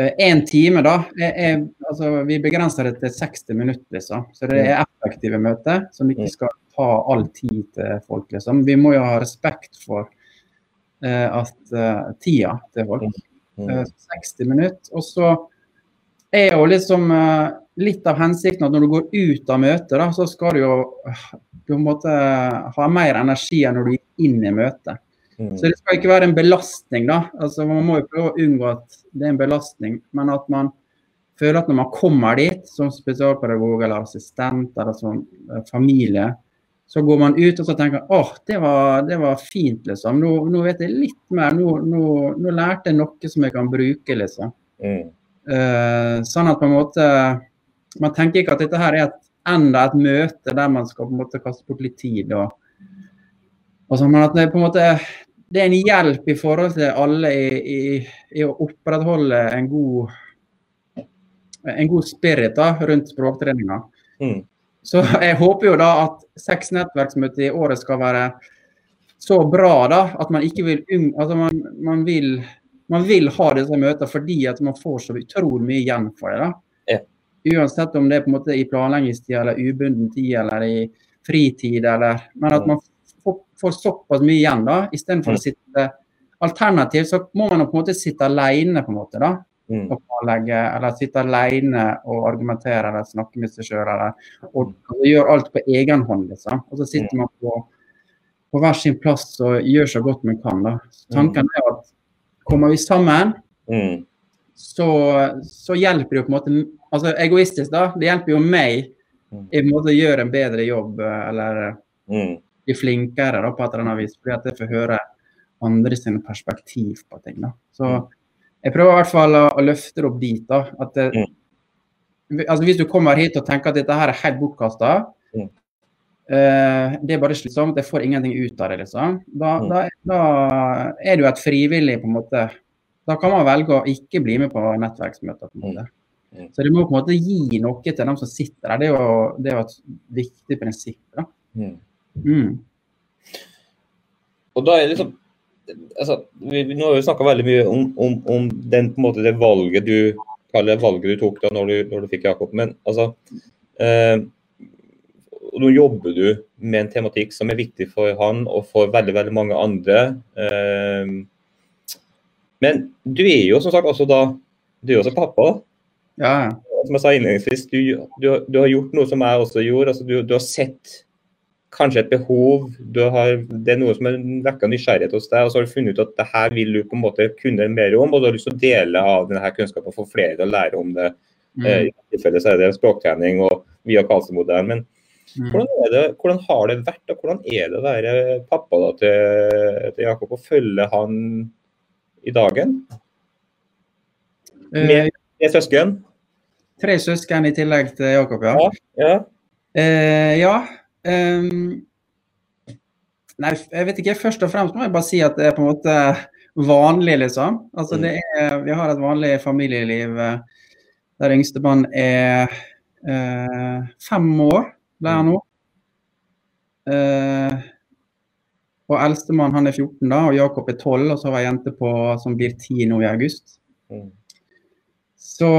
én eh, time, da. Jeg, jeg, altså, vi begrenser det til 60 minutter, liksom. Så det er effektive møter som ikke skal ta all tid til folk, liksom. Vi må jo ha respekt for at uh, tida til folk. Uh, 60 minutter. Og så er jo liksom litt av hensikten at når du går ut av møtet, da, så skal du jo du måtte ha mer energi enn når du gikk inn i møtet. Mm. Så det skal ikke være en belastning, da. Altså, man må jo prøve å unngå at det er en belastning, men at man føler at når man kommer dit som spesialpedagog eller assistent eller som eh, familie, så går man ut og så tenker åh, det var, det var fint, liksom. Nå, nå, vet jeg litt mer. Nå, nå, nå, lærte jeg noe som jeg kan bruke, liksom. Mm. Uh, sånn at på en måte Man tenker ikke at dette her er et, enda et møte der man skal på en måte kaste bort litt tid. og og sånn, men at det, på en måte, det er en hjelp i forhold til alle i, i, i å opprettholde en god, en god spirit da, rundt språktreninga. Mm. Så jeg håper jo da at seks nettverksmøter i året skal være så bra da, at man ikke vil altså man, man, vil, man vil ha disse møtene fordi at man får så utrolig mye igjen for det. da. Ja. Uansett om det er på en måte i planleggingstid eller ubunden tid eller i fritid. eller, Men at mm. man får såpass mye igjen, da, istedenfor mm. å sitte Alternativt så må man på en måte sitte alene, på en måte, da. Mm. Og planlegge, eller sitte alene og argumentere eller snakke med seg sjøl. Og, og gjøre alt på egen hånd, liksom. Og så sitter mm. man på, på hver sin plass og gjør så godt man kan. da. Så tanken mm. er at kommer vi sammen, mm. så, så, hjelper det jo på en måte altså Egoistisk, da. Det hjelper jo meg mm. i en måte å gjøre en bedre jobb, eller mm bli flinkere da, på et eller annet vis. Fordi at jeg får høre andre sine perspektiv på ting. Da. Så mm. Jeg prøver i hvert fall å, å løfte det opp dit. da, at det, mm. altså Hvis du kommer hit og tenker at dette her er helt bortkasta, mm. uh, det er bare slitsomt, jeg får ingenting ut av det, liksom. Da, mm. da, da er du et frivillig, på en måte. Da kan man velge å ikke bli med på nettverksmøter. på en måte. Mm. Så det må på en måte gi noe til dem som sitter der. Det er jo, det er jo et viktig prinsipp. da. Mm. Mm. Og da er det liksom altså, vi, Nå har vi snakka veldig mye om, om, om den, måte, det valget du valget du tok da når du, når du fikk Jakob. Men altså eh, Nå jobber du med en tematikk som er viktig for han og for veldig veldig mange andre. Eh, men du er jo som sagt også da Du er også pappa. Ja. Som jeg sa innledningsvis, du, du, du, har gjort noe som jeg også gjorde. altså Du, du har sett kanskje et behov, har, det er noe som har vekka nysgjerrighet hos deg, og så har du funnet ut at det her vil du på en måte kunne mer om, og du har lyst til å dele av denne kunnskapen for flere til å lære om det. Mm. Eh, I tilfelle så er det språktrening og via Karlsen-modellen. Men mm. hvordan, det, hvordan, har det vært, og hvordan er det å være pappa da, til, til, Jakob og følge han i dagen? Eh, med, med søsken? Tre søsken i tillegg til Jakob, ja. Ja, ja. Eh, ja. Um, nei, jeg vet ikke. Først og fremst må jeg bare si at det er på en måte vanlig, liksom. Altså, det mm. er, vi har et vanlig familieliv eh, der yngstemann er uh, fem år, ble han nå. Uh, og eldstemann han er 14, da, og Jakob er 12, og så har jeg en jente på, som blir 10 nå i august. Mm. Så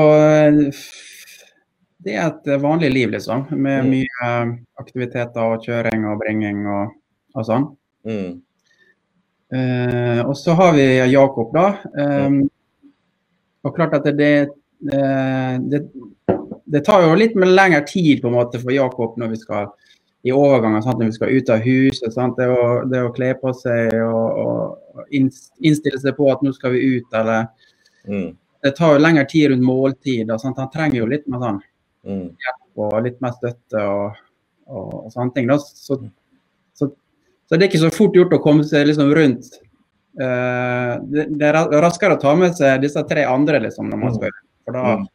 det er et vanlig liv, liksom. Med mm. mye eh, aktiviteter og kjøring og bringing og, og sånn. Mm. Eh, og så har vi Jakob, da. Um, og klart at det, det, det, tar jo litt lengre tid på en måte for Jakob når vi skal i overganger, når vi skal ut av huset. Sant? Det, å, det å kle på seg og, og, innstille seg på at nå skal vi ut, eller mm. Det tar jo lengre tid rundt måltid. Sant? Han trenger jo litt mer sånn mm. og litt mer støtte og, og, og sånne ting. Så, så, så, det er ikke så fort gjort å komme seg liksom rundt. Uh, det, det, er raskere å ta med seg disse tre andre liksom, når man mm. skal For da, mm.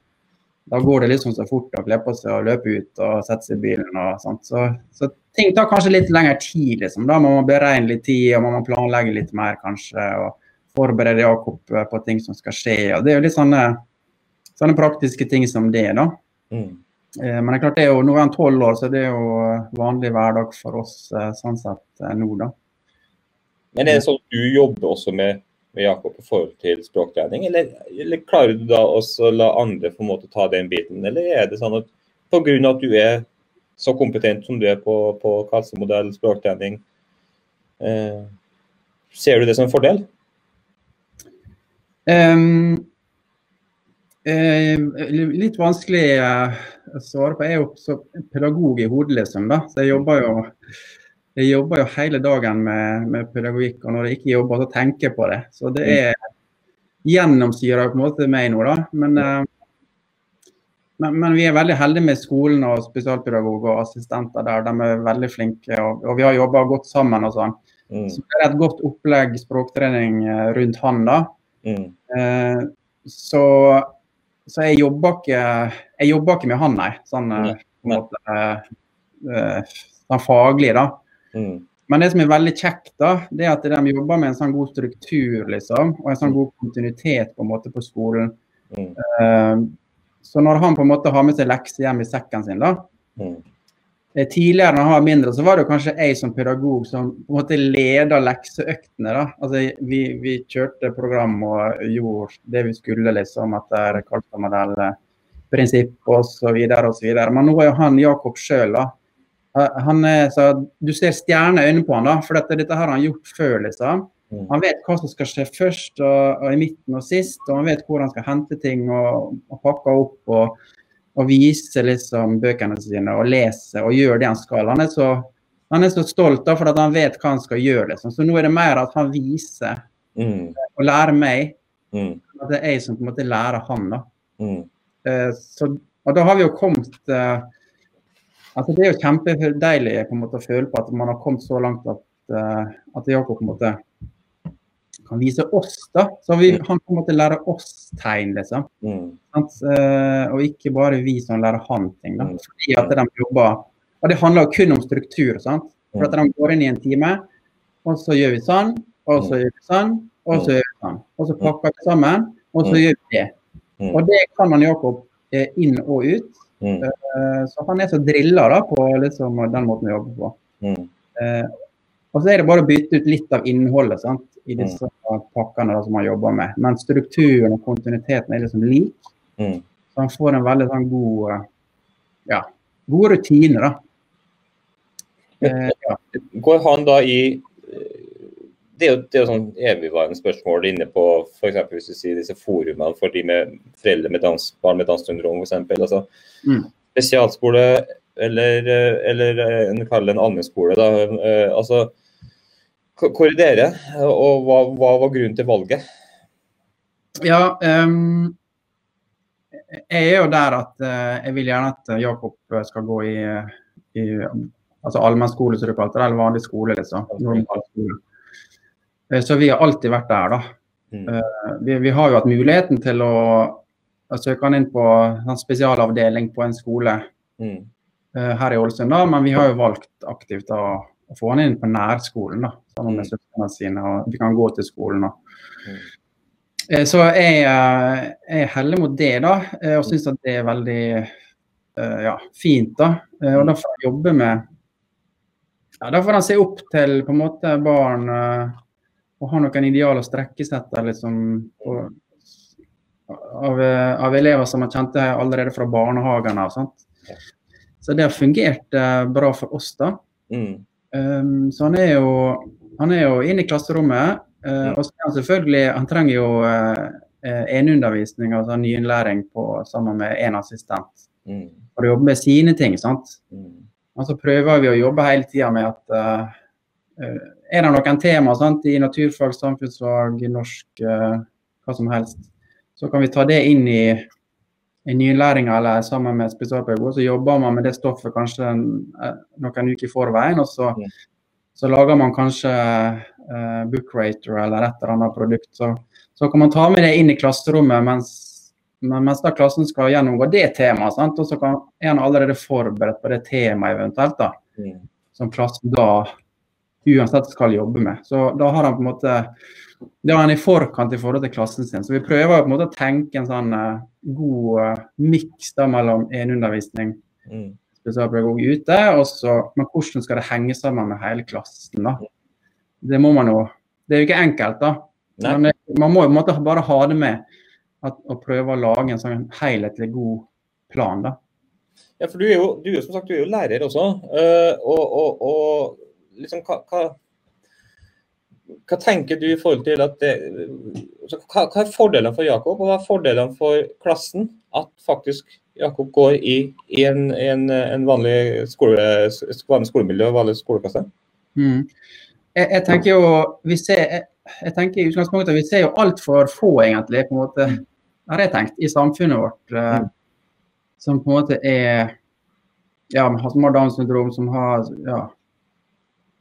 da går det liksom så fort å kle på seg og løpe ut og sette seg i bilen. og sånt. Så, så ting tar kanskje litt lengre tid. liksom. Da må man beregne litt tid og man må planlegge litt mer kanskje. og Forberede Jakob på ting som skal skje. og Det er jo litt sånne, sånne praktiske ting som det. da. Mm. Eh, men det er klart det er jo, nå er han tolv år, så det er jo vanlig hverdag for oss eh, sånn sett eh, nå. da. Men er det sånn at du jobber også med med Jakob i forhold til språktrening, eller, eller klarer du da også å la andre på en måte ta den biten? Eller er det sånn at pga. at du er så kompetent som du er på, på kassemodell, språktrening, eh, ser du det som en fordel? Um, eh, litt vanskelig uh, å svare på. Jeg er jo pedagog i hodet, liksom. da, så jeg jobber jo jeg jobber jo hele dagen med, med, pedagogikk, og når jeg ikke jobber, så tenker jeg på det. Så det mm. er gjennomsyrer på en måte meg nå, da. Men, eh, men, men, vi er veldig heldige med skolen og spesialpedagoger og assistenter der. De er veldig flinke, og, og vi har jobba godt sammen og sånn. Mm. Så det er et godt opplegg språktrening eh, rundt han, da. Mm. Uh, så, så jeg jobber ikke ikke med han, nei. Sånn, på en måte, uh, sånn faglig, da. Mm. Men det som er veldig kjekt, da, det er at de jobber med en sånn god struktur liksom, og en sånn god kontinuitet på en måte på skolen. Mm. Uh, så når han på en måte har med seg lekser hjem i sekken sin, da mm. Eh, tidligere når han var mindre, så var det kanskje jeg som pedagog som på en måte leda lekseøktene. da. Altså, vi, vi, kjørte program og gjorde det vi skulle liksom etter Karlstad-modell, prinsipp osv. Men nå er jo han Jakob sjøl, han er, så, du ser stjerner i øynene på han da, for dette, dette har han gjort før. liksom. Mm. Han vet hva som skal skje først og, og, i midten og sist, og han vet hvor han skal hente ting og, og pakke opp og, og vise liksom, bøkene sine og lese og gjøre det han skal. Han er så, han er så stolt da, for at han vet hva han skal gjøre. Liksom. Så nå er det mer at han viser mm. og lærer meg. Mm. At det er jeg som på en måte lærer han. da. Mm. Uh, så, og da har vi jo kommet uh, Altså, det er jo kjempedeilig på en måte å føle på at man har kommet så langt at, uh, at Jakob på en måte kan vise oss, da. Så vi, mm. han på en måte lærer oss tegn, liksom. Mm. Uh, og ikke bare vi som lærer han ting. da. Mm. Fordi at de jobber Og det handler kun om struktur. sant? For at de går inn i en time, og så gjør vi sånn, og så gjør vi sånn, og så gjør vi sånn. Og så pakker vi sammen, og så gjør vi det. Og det kan man Jakob eh, inn og ut. Mm. Uh, så han er så drilla da, på liksom, den måten å jobbe på. Og så er det bare å bytte ut litt av innholdet sant, i mm. disse mm. pakkene da, som man jobber med. Men strukturen og kontinuiteten er liksom lik. Mm. Så man får en veldig sånn god uh, ja, gode rutiner, da. Ja. Går han da i det er jo, det er jo sånn evigvarende spørsmål inne på for hvis du sier disse forumene for de med foreldre med dans, barn med Downs syndrom f.eks. Altså, mm. Spesialskole eller, eller en kall det en allmennskole. Eh, altså, hvor er dere, og hva, hva, var grunnen til valget? Ja, um, jeg er jo der at uh, jeg vil gjerne at Jakob skal gå i, i altså allmennskole, som du kalte det, eller vanlig skole. liksom, normal skole. Eh, så vi har alltid vært der, da. Mm. Uh, vi, vi, har jo hatt muligheten til å, å søke han inn på en spesialavdeling på en skole mm. uh, her i Ålesund, da, men vi har jo valgt aktivt å, å få han inn på nærskolen da, sammen med mm. søstrene sine. og Vi kan gå til skolen. Og. Mm. Så jeg, jeg er heldig mot det, da, og syns at det er veldig ja, fint. da, og Da får han jobbe med ja, Da får han se opp til på en måte barn og ha noen ideal å strekke seg etter liksom, av, av, elever som man kjente allerede fra barnehagene. av. Så det har fungert bra for oss, da. Mm. Um, så han er jo han er jo inne i klasserommet. Uh, og så er han selvfølgelig Han trenger jo uh, eneundervisning, altså nyinnlæring sammen med en assistent. Mm. For å jobbe med sine ting. sant? Mm. Og så prøver vi å jobbe hele tida med at uh, er det noen tema sant, i naturfag, samfunnsfag, norsk, hva som helst, så kan vi ta det inn i, i nylæringa eller sammen med spesialpedagog. Så jobber man med det stoffet kanskje uh, noen uker i forveien. og så, mm. så lager man kanskje uh, Bookrater eller et eller annet produkt. Så, så, kan man ta med det inn i klasserommet mens men mens da klassen skal gjennomgå det temaet, sant? og så kan, han allerede forberedt på det temaet eventuelt, da, mm. som klassen da uansett skal jobbe med. Så da har han på en måte det har han i forkant i forhold til klassen sin. Så vi prøver en å tenke en sånn uh, god uh, miks mellom eneundervisning, mm. spesialpedagog ute, og så, men hvordan skal det henge sammen med hele klassen? da? Det må man jo Det er jo ikke enkelt, da. Men, man må jo en måte bare ha det med at, å prøve å lage en sånn helhetlig god plan. da. Ja, for du er jo, du er, som sagt, du er jo lærer også. Uh, og, og, og liksom, hva, hva, hva, tenker du i forhold til at det, altså, hva, hva, er fordelene for Jakob, og hva er fordelene for klassen? At faktisk Jakob går i, i en, en, en, vanlig skole, vanlig skolemiljø og vanlig skoleklasse? Mm. Jeg, jeg, tenker jo vi ser, jeg, jeg tenker i utgangspunktet vi ser jo altfor få, egentlig, på en måte, har jeg tenkt, i samfunnet vårt. Mm. som på en måte er ja, som har Downs syndrom, som har ja?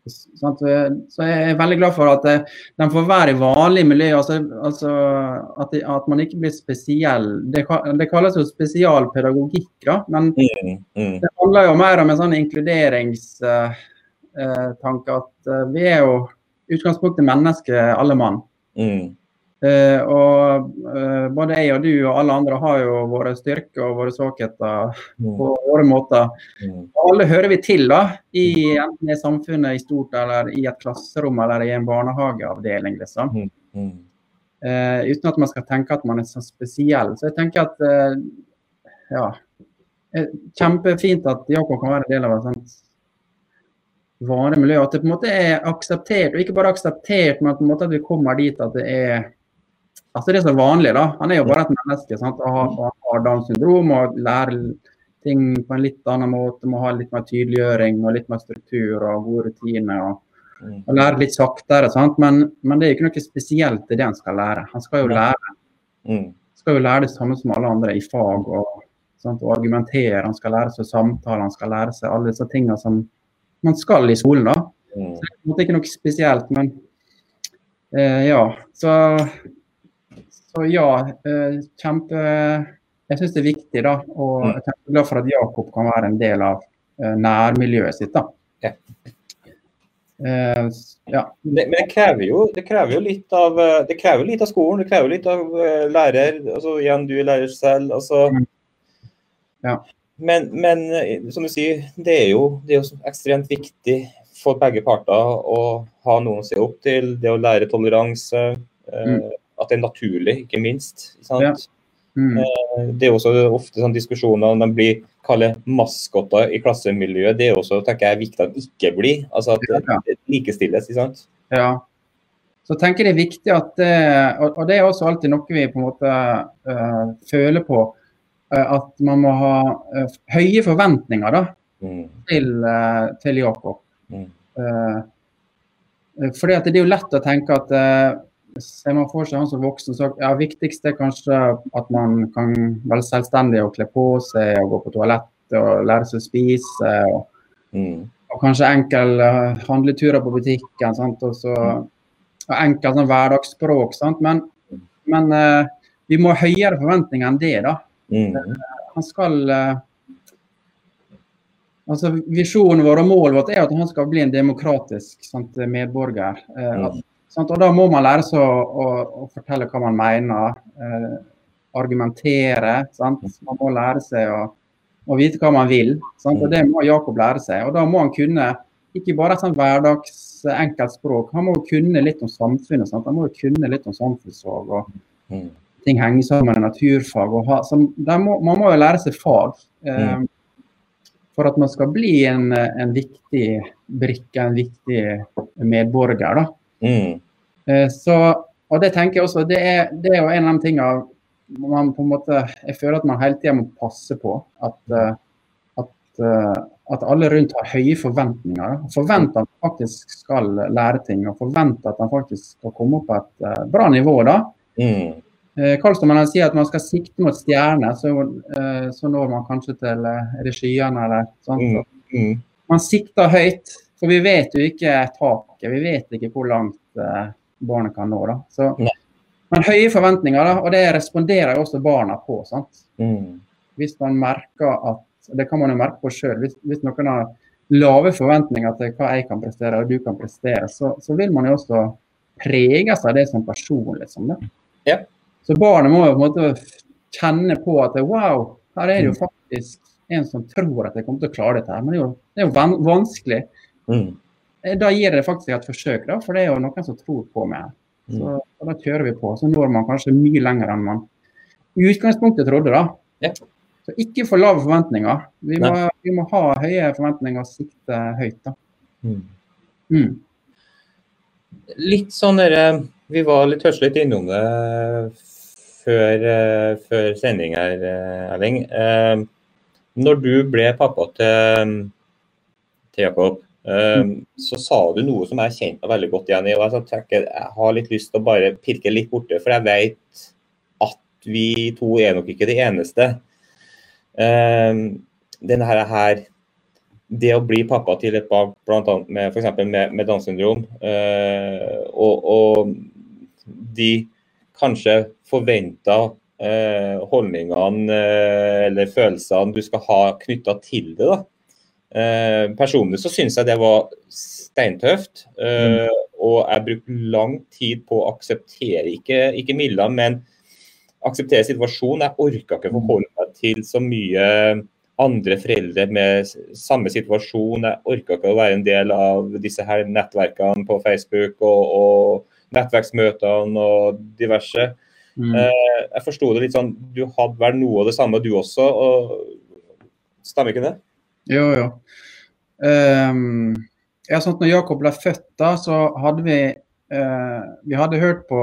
Så jeg er veldig glad for at uh, de får være i vanlig miljø. Altså, altså at, man ikke blir spesiell. Det, det kalles jo spesialpedagogikk, da. Men mm, mm. det handler jo mer om en sånn inkluderingstanke. Uh, at vi er jo utgangspunktet mennesker, alle mann. Mm. Uh, og uh, både jeg og du og alle andre har jo våre styrker og våre svakheter mm. på våre måter. Mm. Og alle hører vi til, da, i, enten i samfunnet i stort eller i et klasserom eller i en barnehageavdeling, liksom. Mm. Uh, uten at man skal tenke at man er så spesiell. Så jeg tenker at ja, Kjempefint at Jakob kan være en del av et sånt vanlig miljø. At det på en måte er akseptert, og ikke bare akseptert, men at, på en måte at vi kommer dit at det er altså det er så vanlig. da. Han er jo bare et menneske sant? Han har, Downs syndrom og lærer ting på en litt annen måte. Må ha litt mer tydeliggjøring og litt mer struktur og gode rutiner. og, og lære litt saktere. sant? Men, men, det er jo ikke noe spesielt i det han skal lære. Han skal jo lære, mm. skal jo lære det samme som alle andre i fag. og, sant? og argumentere, han skal lære seg samtaler, han skal lære seg alle disse tingene som man skal i skolen. da. Mm. Så det er ikke noe spesielt, men eh, ja. Så, så ja, eh, kjempe Jeg syns det er viktig, da. Og mm. jeg er glad for at Jakob kan være en del av eh, nærmiljøet sitt. da. Ja. Uh, ja. men det krever, jo, det krever, jo, litt av eh, det krever litt av skolen, det krever litt av lærer. altså Igjen, du er lærer selv. altså mm. ja. Men, men, eh, som du sier, det er, jo, det er, jo, ekstremt viktig for begge parter å ha noen å se opp til. Det å lære toleranse. Eh, mm. At det er naturlig, ikke minst. Ja. Mm. Eh, det er også ofte sånn diskusjoner om de blir kaller maskotter i klassemiljøet. Det er også tenker jeg, viktig at ikke blir. Altså at det, likestilles. ikke sant? Ja. Så jeg det er viktig at det, og det er også alltid noe vi på en måte uh, føler på Uh, at man må ha uh, høye forventninger da, mm. til, til, Jakob. Mm. Fordi at det er jo lett å tenke at ser man for seg han som voksen, så ja, viktigst er kanskje at man kan være selvstendig og kle på seg og gå på toalettet og lære seg å spise. Og, mm. og kanskje enkel handleturer på butikken. Sant? Og så og enkelt sånn hverdagsspråk. Sant? Men, men vi må ha høyere forventninger enn det. da. Mm. Han skal Uh, altså Visjonen vår og målet vårt er at han skal bli en demokratisk sant, medborger. Eh, mm. Og Da må man lære seg å, å, å fortelle hva man mener, eh, argumentere. Sant? Man må lære seg å, å vite hva man vil. Sant? og Det må Jakob lære seg. og Da må han kunne ikke bare et sånt hverdags enkelt språk, han må kunne litt om samfunnet. Sant? Han må kunne litt om samfunnsfag. og mm ting henger sammen med naturfag. Ha, så må, man må jo lære seg fag eh, mm. for at man skal bli en, en, viktig brikke, en viktig medborger. Mm. Eh, så, og det tenker jeg også, det er, det er jo en av de tingene man på en måte, jeg føler at man hele tida må passe på. At, eh, at, eh, at, alle rundt har høye forventninger. Forventer at man faktisk skal lære ting, og forventer at man faktisk skal komme opp på et bra nivå. da. Mm. Karlstad sier at man skal sikte mot stjerner, så, så, når man kanskje til regiene skyene eller sånt. Mm, mm. Man sikter høyt, for vi vet jo ikke taket. Vi vet ikke hvor langt barnet kan nå. Da. Så Men høye forventninger, da, og det responderer jo også barna på. sant? Mm. Hvis man merker at Det kan man jo merke på sjøl. Hvis, hvis, noen har lave forventninger til hva jeg kan prestere og du kan prestere, så, så vil man jo også preges av det som person. liksom. Da. Ja. Så barnet må jo på en måte kjenne på at wow, her er det jo mm. faktisk en som tror at jeg kommer til å klare dette. her, Men det er jo, det er jo vanskelig. Mm. Eh, da gir det faktisk et forsøk, da, for det er jo noen som tror på meg. Så, mm. Da kjører vi på. Så når man kanskje mye lenger enn man i utgangspunktet trodde. da. Ja. Så ikke for lave forventninger. Vi må, vi må, ha høye forventninger og sikte høyt. da. Mm. Mm. Litt sånn der, Vi var litt hørselig innom det før, eh, før sending her, eh, Erling. Eh, når du ble pappa til, til Jakob, mm. så sa du noe som jeg kjente meg veldig godt igjen i. og Jeg, tenker, jeg har litt lyst til å bare pirke litt borte, for jeg vet at vi to er nok ikke de eneste. Denne her, det å bli pappa til et barn bl.a. med for med, med Downs syndrom, og, og de kanskje forventa uh, holdningene uh, eller følelsene du skal ha knytta til det. da. Eh, personlig så syns jeg det var steintøft. Eh, mm. Og jeg brukte lang tid på å akseptere, ikke, ikke Milla, men akseptere situasjonen. Jeg orka ikke forholde meg til så mye andre foreldre med samme situasjon. Jeg orka ikke å være en del av disse her nettverkene på Facebook og, og nettverksmøtene og diverse. Mm. Eh, jeg forsto det litt sånn Du hadde vel noe av det samme, du også. Og, stemmer ikke det? Jo, jo. Um, ja, sånn at når Jakob ble født, da, så hadde vi uh, Vi hadde hørt på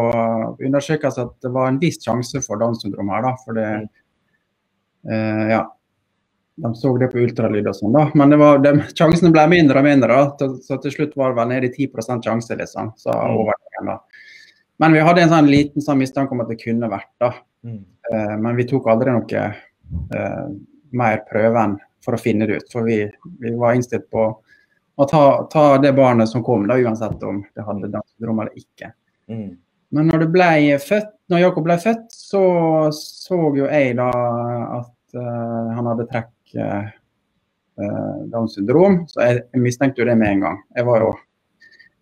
undersøkelser at det var en viss sjanse for Downs syndrom her, da. For det uh, Ja. De så det på ultralyd og sånn, da. Men det var, de, sjansene ble mindre og mindre. da, Så til slutt var det vel nede i 10 sjanse, liksom. Så mm. overgangen, da. Men vi hadde en sånn liten sånn mistanke om at det kunne vært da. Mm. Uh, men vi tok aldri noe mer prøven for å finne det ut. For vi, vi var innstilt på å ta, ta, det barnet som kom, da, uansett om det hadde Downs eller ikke. Mm. Men når, det ble født, når Jakob ble født, så så jo jeg da at uh, han hadde trekk Downs syndrom. Så jeg, jeg mistenkte jo det med en gang. Jeg var jo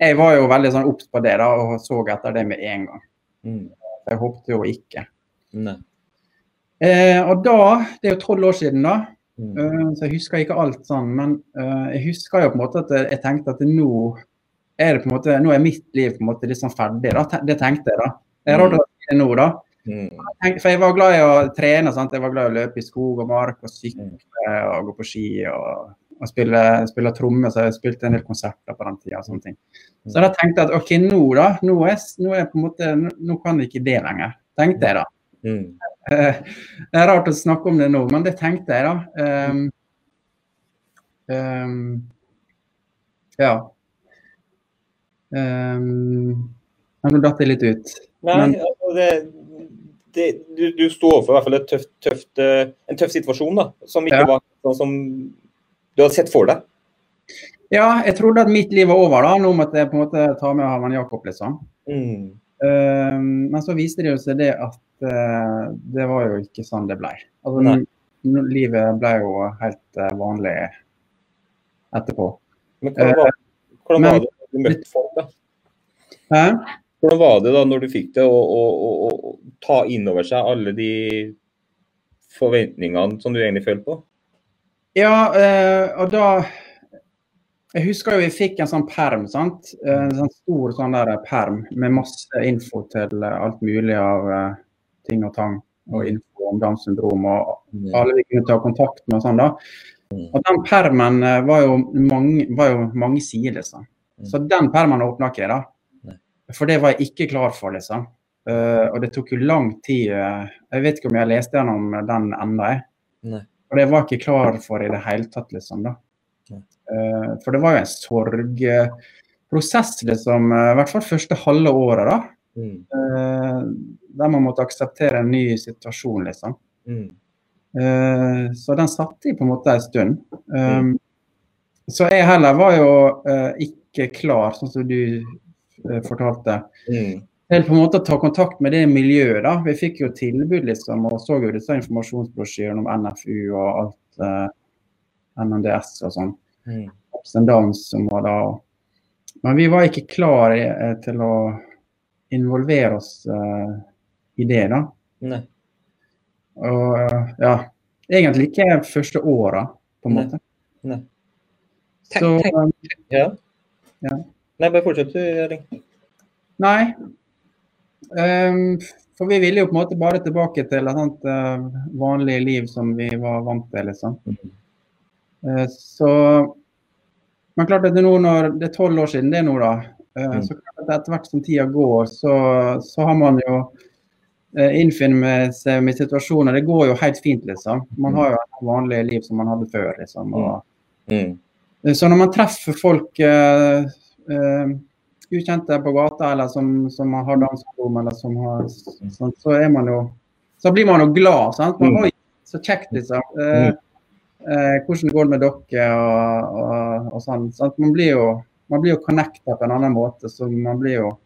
jeg var jo veldig sånn obs på det da, og så etter det med en gang. Mm. Jeg håpte jo ikke. Eh, og da, det er jo tolv år siden da, mm. uh, så jeg husker ikke alt sånn, men uh, jeg husker jo på en måte at jeg tenkte at nå er det på en måte, nå er mitt liv på en måte litt sånn ferdig. da, Det tenkte jeg da. Jeg er rart å si det nå, da. Mm. For jeg var glad i å trene. sant? Jeg var glad i å løpe i skog og mark og sykle og gå på ski. og og spille, spille trommer, så jeg spilte en del konserter på den tida. Sånne ting. Så da tenkte jeg at OK, nå da, nå er, nå er på en måte, nå kan jeg ikke det lenger. Tenkte jeg da. Mm. Det er rart å snakke om det nå, men det tenkte jeg da. Um, um, ja. Um, nå datt jeg litt ut. Nei, men, altså det, det, du, du sto overfor i hvert fall et tøft, tøft, eh, en tøff situasjon da, som ikke ja. var sånn som du hadde sett for deg? Ja, jeg trodde at mitt liv var over da. Nå måtte jeg på en måte ta med Havan Jakob, liksom. Mm. Uh, men så viste det jo seg det at uh, det var jo ikke sånn det ble. Altså, livet ble jo helt uh, vanlig etterpå. Men hvordan var, hvordan var det du møtte folk, da? Hæ? Hvordan var det da når du fikk det å, å, å, å ta inn over seg alle de forventningene som du egentlig følte på? Ja, eh, og da Jeg husker jo vi fikk en sånn perm. sant? En sånn stor sånn der perm med masse info til alt mulig av uh, ting og tang. Og info om Downs syndrom og alle vi kunne ta kontakt med og sånn. da. Og den permen uh, var jo mange, var jo mange sider, liksom. Så den permen åpna ikke jeg, da. For det var jeg ikke klar for, liksom. Uh, og det tok jo lang tid. jeg vet ikke om jeg leste gjennom den ennå, jeg. Og det var jeg ikke klar for i det hele tatt, liksom. da. Uh, for det var jo en sorgprosess, liksom. Uh, I hvert fall første halve året, da. Mm. Uh, der man måtte akseptere en ny situasjon, liksom. Mm. så den satte jeg på en måte en stund. Mm. Så jeg heller var jo ikke klar, sånn som du fortalte. Mm. til på en måte å ta kontakt med det miljøet. da. Vi fikk jo tilbud liksom, og så jo disse informasjonsbrosjyrene om NFU og alt eh, NNDS og sånn. Mm. Ups and downs som var da. Men vi var ikke klar eh, til å involvere oss eh, i det, da. Nei. Og eh, ja, egentlig ikke første åra, på en måte. Nei. Nei. Tenk, tenk, ja. Ja. Nei, bare fortsett du, Erling. Nei. Um, for vi ville jo på en måte bare tilbake til et sånt uh, vanlig liv som vi var vant til, liksom. Eh, så Men klart at det nå når det er tolv år siden det nå, da. eh, Mm. Så klart at etter hvert som tida går, så, så har man jo uh, innfinnet seg med situasjoner. Det går jo helt fint, liksom. Man har jo et vanlig liv som man hadde før, liksom. Og, Mm. så når man treffer folk uh, uh, ukjente på gata, eller som, som har Downs eller som har sånn, så er man jo Så blir man jo glad. sant? Man, Mm. Oi, så kjekt, liksom. Eh, eh, hvordan går det med dere, og, og, og sånn. sant? Man blir jo man blir jo connecta på en annen måte. så man blir jo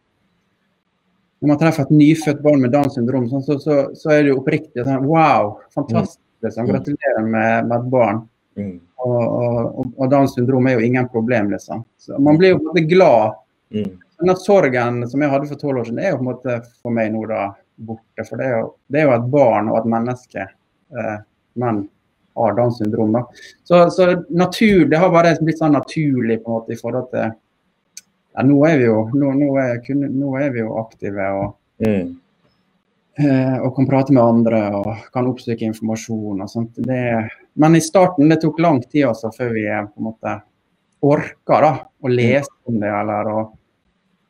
Når man treffer et nyfødt barn med Downs syndrom, sånn, så, så, så er det jo oppriktig sånn Wow, fantastisk. liksom, Gratulerer med, med et barn. Mm. Og, og, og Downs syndrom er jo ingen problem, liksom. Så man blir jo på en måte glad. Mm. Denne sorgen som jeg hadde for tolv år siden, er jo på en måte for meg nå da borte. For det er jo, det er jo et barn og et menneske, eh, men har Downs syndrom. da. Så, så natur, det har bare blitt sånn naturlig på en måte i forhold til ja, Nå er vi jo, nå, nå er, kun- nå er vi jo aktive og, Mm. eh, og kan prate med andre og kan oppsøke informasjon og sånt. Det, men i starten det tok lang tid altså, før vi eh, på en måte orka da, å lese om det eller å,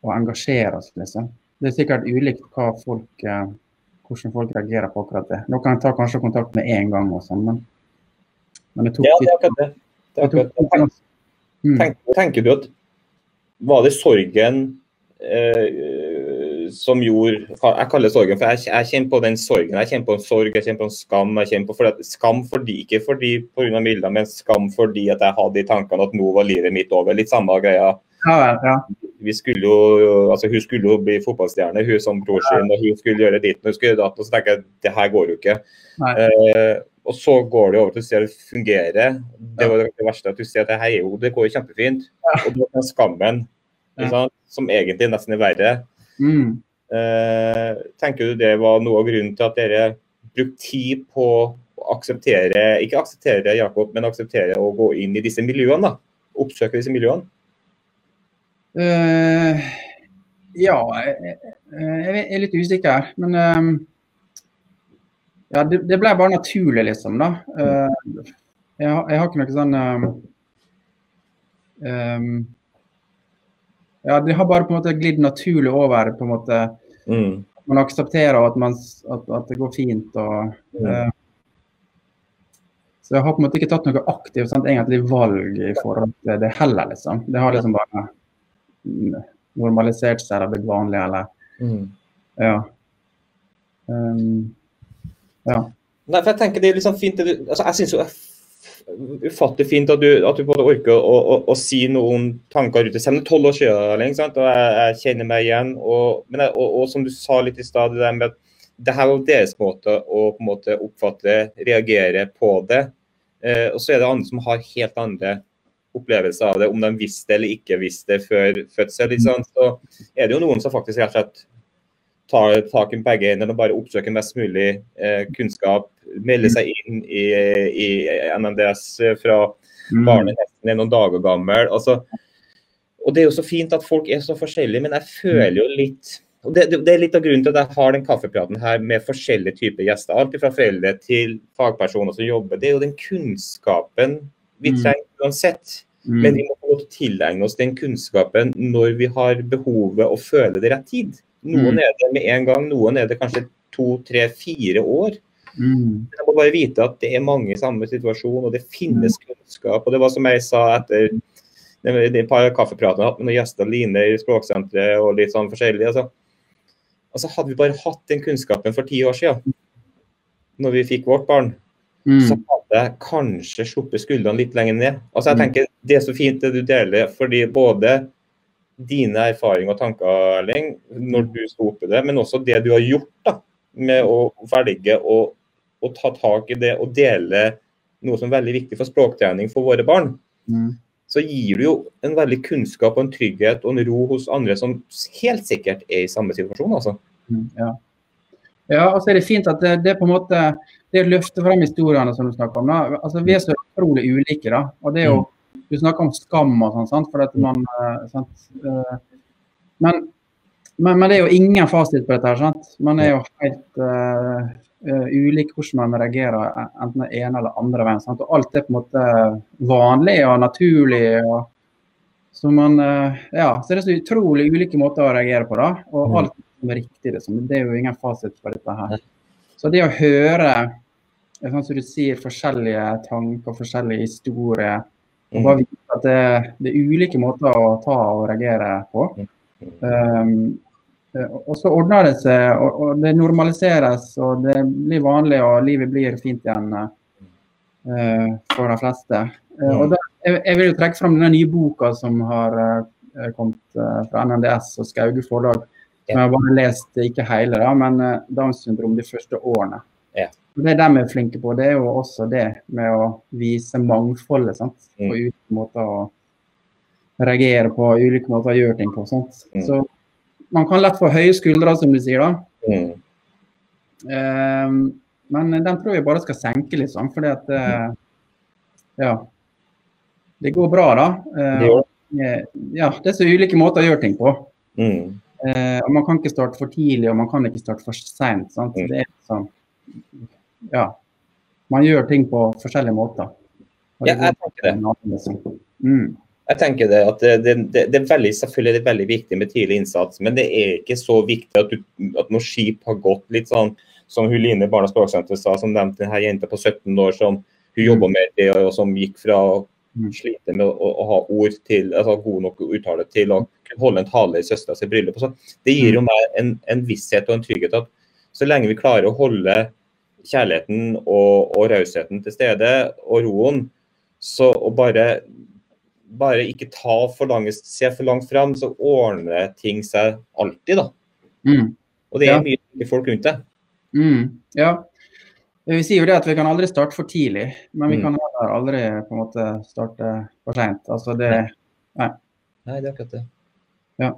å engasjere oss. liksom. Det er sikkert ulikt hva folk, eh, hvordan folk reagerer på akkurat det. Noen tar kanskje kontakt med en gang, og sånn, men, men jeg tok Ja, det er akkurat det. det, er akkurat det. Mm. Tenk, tenker du at var det sorgen eh, som gjorde Jeg kaller det sorgen, for jeg, jeg kjenner på den sorgen. Jeg kjenner på en sorg, jeg kjenner på en skam. jeg kjenner på fordi Skam fordi, ikke fordi pga. Milda, men skam fordi at jeg hadde i tankene at nå var livet mitt over. Litt samme greia. Ja, ja. Vi skulle jo, altså Hun skulle jo bli fotballstjerne, hun som bror sin, og hun skulle gjøre ditt og hun skulle gjøre datt. Og så tenker jeg det her går jo ikke. Eh, og så går det over til å se at det fungerer. Det var det verste at du ser at det her er jo, det går jo kjempefint. Og det er skammen sant, som egentlig nesten er verre. Mm. Eh, tenker du det var noe av grunnen til at dere brukte tid på å akseptere, ikke akseptere Jakob, men akseptere å gå inn i disse miljøene? da, Oppsøke disse miljøene? Eh, ja, jeg, jeg er litt usikker. Men uh, ja, det, det ble bare naturlig, liksom. da. Uh, jeg, jeg har ikke noe sånn eh, Ja, det har bare på en måte glidd naturlig over. på en måte Mm. Man aksepterer at, man, at, at det går fint. og Mm. Så jeg har på en måte ikke tatt noe aktivt sant, egentlig valg i forhold til det heller, liksom. Det har liksom bare normalisert seg eller blitt vanlig, eller Mm. ja. Um, ja. Nei, for jeg tenker det er liksom fint det du, altså Jeg syns jo det er ufattelig fint at du, at du både orker å, å, å si noen tanker rundt det. Selv om det er tolv år siden, ikke sant? og jeg, jeg kjenner meg igjen. Og, men jeg, og, og som du sa litt i stad, det der med at det her var deres måte å på en måte oppfatte, reagere på det. Eh, og så er det andre som har helt andre opplevelser av det, om de visste eller ikke visste før fødsel. Sant? Så er det jo noen som faktisk rett og slett tar tak i begge hendene og bare oppsøker mest mulig eh, kunnskap. Melder seg inn i, i NMDS fra Mm. barnet er noen dager gammel. Altså, og Det er jo så fint at folk er så forskjellige, men jeg føler jo litt og det, det, det er litt av grunnen til at jeg har den kaffepraten her med forskjellige typer gjester. Alt fra foreldre til fagpersoner som jobber. Det er jo den kunnskapen vi Mm. trenger uansett. Mm. Men vi må få tilegne oss den kunnskapen når vi har behovet og føler det rett tid. Noen Mm. er det med en gang, noen er det kanskje to, tre, fire år. Mm. Jeg må bare vite at det er mange i samme situasjon, og det finnes kunnskap. Og det var som jeg sa etter de de par kaffepratene jeg har hatt med gjester, Line i Språksenteret og litt sånn forskjellig. Altså, altså Hadde vi bare hatt den kunnskapen for ti år siden, når vi fikk vårt barn, så Mm. hadde jeg kanskje sluppet skuldrene litt lenger ned. Altså jeg Mm. tenker Det er så fint det du deler, fordi både dine erfaringer og tanker, Erling, når du sto oppi det, men også det du har gjort da, med å velge å, å ta tak i det og dele noe som er veldig viktig for språktrening for våre barn. Mm. Så gir du jo en veldig kunnskap og en trygghet og en ro hos andre som helt sikkert er i samme situasjon. altså. Mm, ja. Ja, og så er det fint at det, det på en måte det å løfte frem historiene som du snakker om. Da. Altså, vi er så utrolig ulike. da, og det er jo mm. Du snakker om skam og sånn, sant? for at man eh, sant? Eh, men, men, men, det er jo ingen fasit på dette. her, sant? Man er jo helt uh, uh, ulik hvordan man reagerer enten den ene eller andre veien. Sant? Og alt er på en måte vanlig og naturlig. og så, man, uh, ja, så det er så utrolig ulike måter å reagere på. da, Og mm. Alt er riktig. Liksom. Det er jo ingen fasit på dette her. Så det å høre sånn som du sier, forskjellige tanker, forskjellige historier og bare vite at det, det, er ulike måter å ta og reagere på. Um, og så ordner det seg, og, og, det normaliseres, og det blir vanlig, og livet blir fint igjen uh, for de fleste. Uh, og da, jeg, jeg, vil jo trekke fram den nye boka som har uh, kommet fra NNDS og Skauge forlag. Jeg har bare lest, ikke hele, da, men Downs syndrom de første årene. Ja. Det de er flinke på, det er jo også det med å vise mangfoldet. Sant? På mm. ulike måter å reagere på, ulike måter å gjøre ting på. Sant? Mm. Så man kan lett få høye skuldre, som du sier. da. Mm. Um, men den tror jeg bare skal senke litt, sånn, fordi at uh, Ja. Det går bra, da. Uh, ja, det er så ulike måter å gjøre ting på. Mm. Uh, og Man kan ikke starte for tidlig, og man kan ikke starte for seint. Mm. Sånn ja, man gjør ting på forskjellige måter. Ja, jeg tenker det. Mm. Jeg tenker det at det, det, det, er veldig, selvfølgelig det er veldig viktig med tidlig innsats, men det er ikke så viktig at, du, at når skip har gått litt sånn som hun Line Barnas Språksenter sa, som nevnte denne jenta på 17 år som hun mm. jobba med det, og som gikk fra mm. med å, å, ha ord til, altså god nok uttale til å holde en tale i søstera sitt bryllup. Det gir jo mm. meg en, en, visshet og en trygghet at så lenge vi klarer å holde kjærligheten og, og rausheten til stede, og roen, så å bare, bare ikke ta for langt, se for langt fram, så ordner ting seg alltid, da. Mm. Og det er ja. mye folk rundt det. Mm. Ja. Vi sier jo det at vi kan aldri starte for tidlig, men vi mm. kan aldri på en måte starte for seint. Altså det Nei. Nei, det er akkurat det. Ja.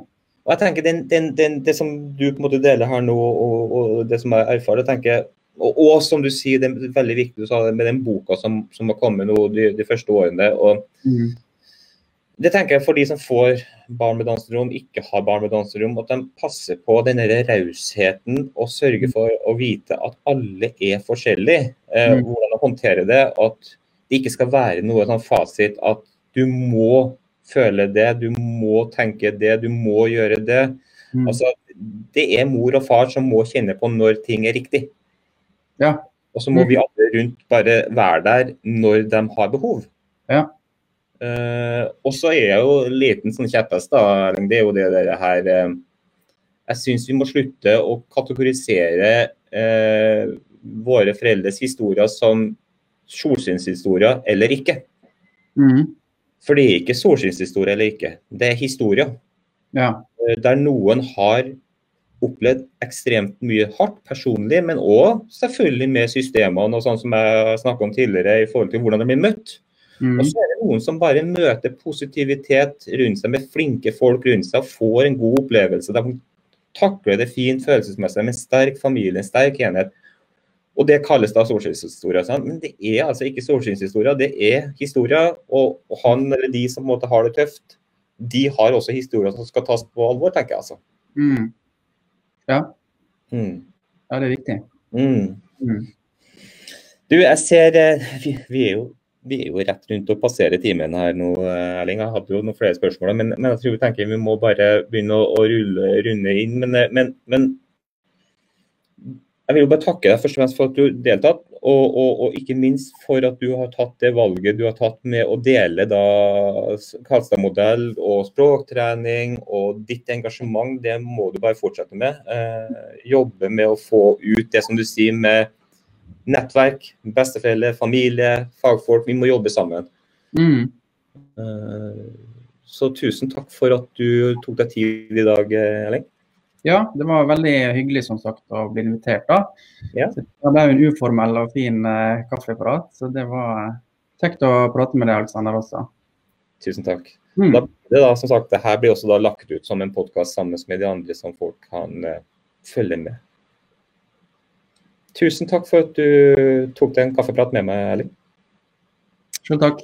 Og jeg tenker den, den, den, Det som du på en måte deler her nå, og, og det som jeg erfarer, jeg tenker og, og, som du sier, det er veldig viktig du sa det, med den boka som, som har kommet nå de, de, første årene. og mm. Det tenker jeg for de som får barn med Downs ikke har barn med Downs at de passer på denne rausheten og sørger mm. for å vite at alle er forskjellige. Eh, mm. Hvordan å håndtere det. At det ikke skal være noe sånn fasit at du må føle det, du må tenke det, du må gjøre det. Mm. Altså, det er mor og far som må kjenne på når ting er riktig. Ja. Og så må vi alle rundt bare være der når de har behov. Ja. Uh, og så er jeg jo en liten sånn kjepphest, da. Det er jo det det her uh, Jeg syns vi må slutte å kategorisere uh, våre foreldres historier som solskinnshistorier eller ikke. Mm. For det er ikke solskinnshistorie eller ikke, det er historier. Ja. Der noen har opplevd ekstremt mye hardt personlig, men òg selvfølgelig med systemene og sånn som jeg snakka om tidligere i forhold til hvordan de blir møtt. Mm. Og så er det noen som bare møter positivitet rundt seg med flinke folk rundt seg og får en god opplevelse. De takler det fint følelsesmessig med en sterk familie, en sterk enhet. Og det kalles da solskinnshistorie. Men det er altså ikke solskinnshistorie, det er historier. Og, han eller de som måtte ha det tøft, de har også historier som skal tas på alvor, tenker jeg altså. Mm. Ja. Mm. ja, det er viktig. Mm. Mm. Du, jeg ser eh, vi, vi, er jo, vi, er jo, rett rundt å passere timen her nå, Erling. Jeg hadde jo noen flere spørsmål, men, men jeg tror vi tenker vi må bare begynne å, å rulle, runde inn. Men, men, men jeg vil jo bare takke deg først og fremst for at du deltatt, og, og, og, ikke minst for at du har tatt det valget du har tatt med å dele da Karlstad-modell og språktrening og ditt engasjement. Det må du bare fortsette med. Eh, jobbe med å få ut det som du sier med nettverk, besteforeldre, familie, fagfolk. Vi må jobbe sammen. Mm. Eh, Så tusen takk for at du tok deg tid i dag, Erling. Ja, det var veldig hyggelig som sagt å bli invitert. da. Ja. Det ble jo en uformell og fin eh, kaffeprat, så det var kjekt å prate med deg, Alexander, også. Tusen takk. Mm. Da, det, da, som sagt, det her blir også da lagt ut som en podkast sammen med de andre som folk kan uh, følge med. Tusen takk for at du tok deg en kaffeprat med meg, Erling. Selv takk.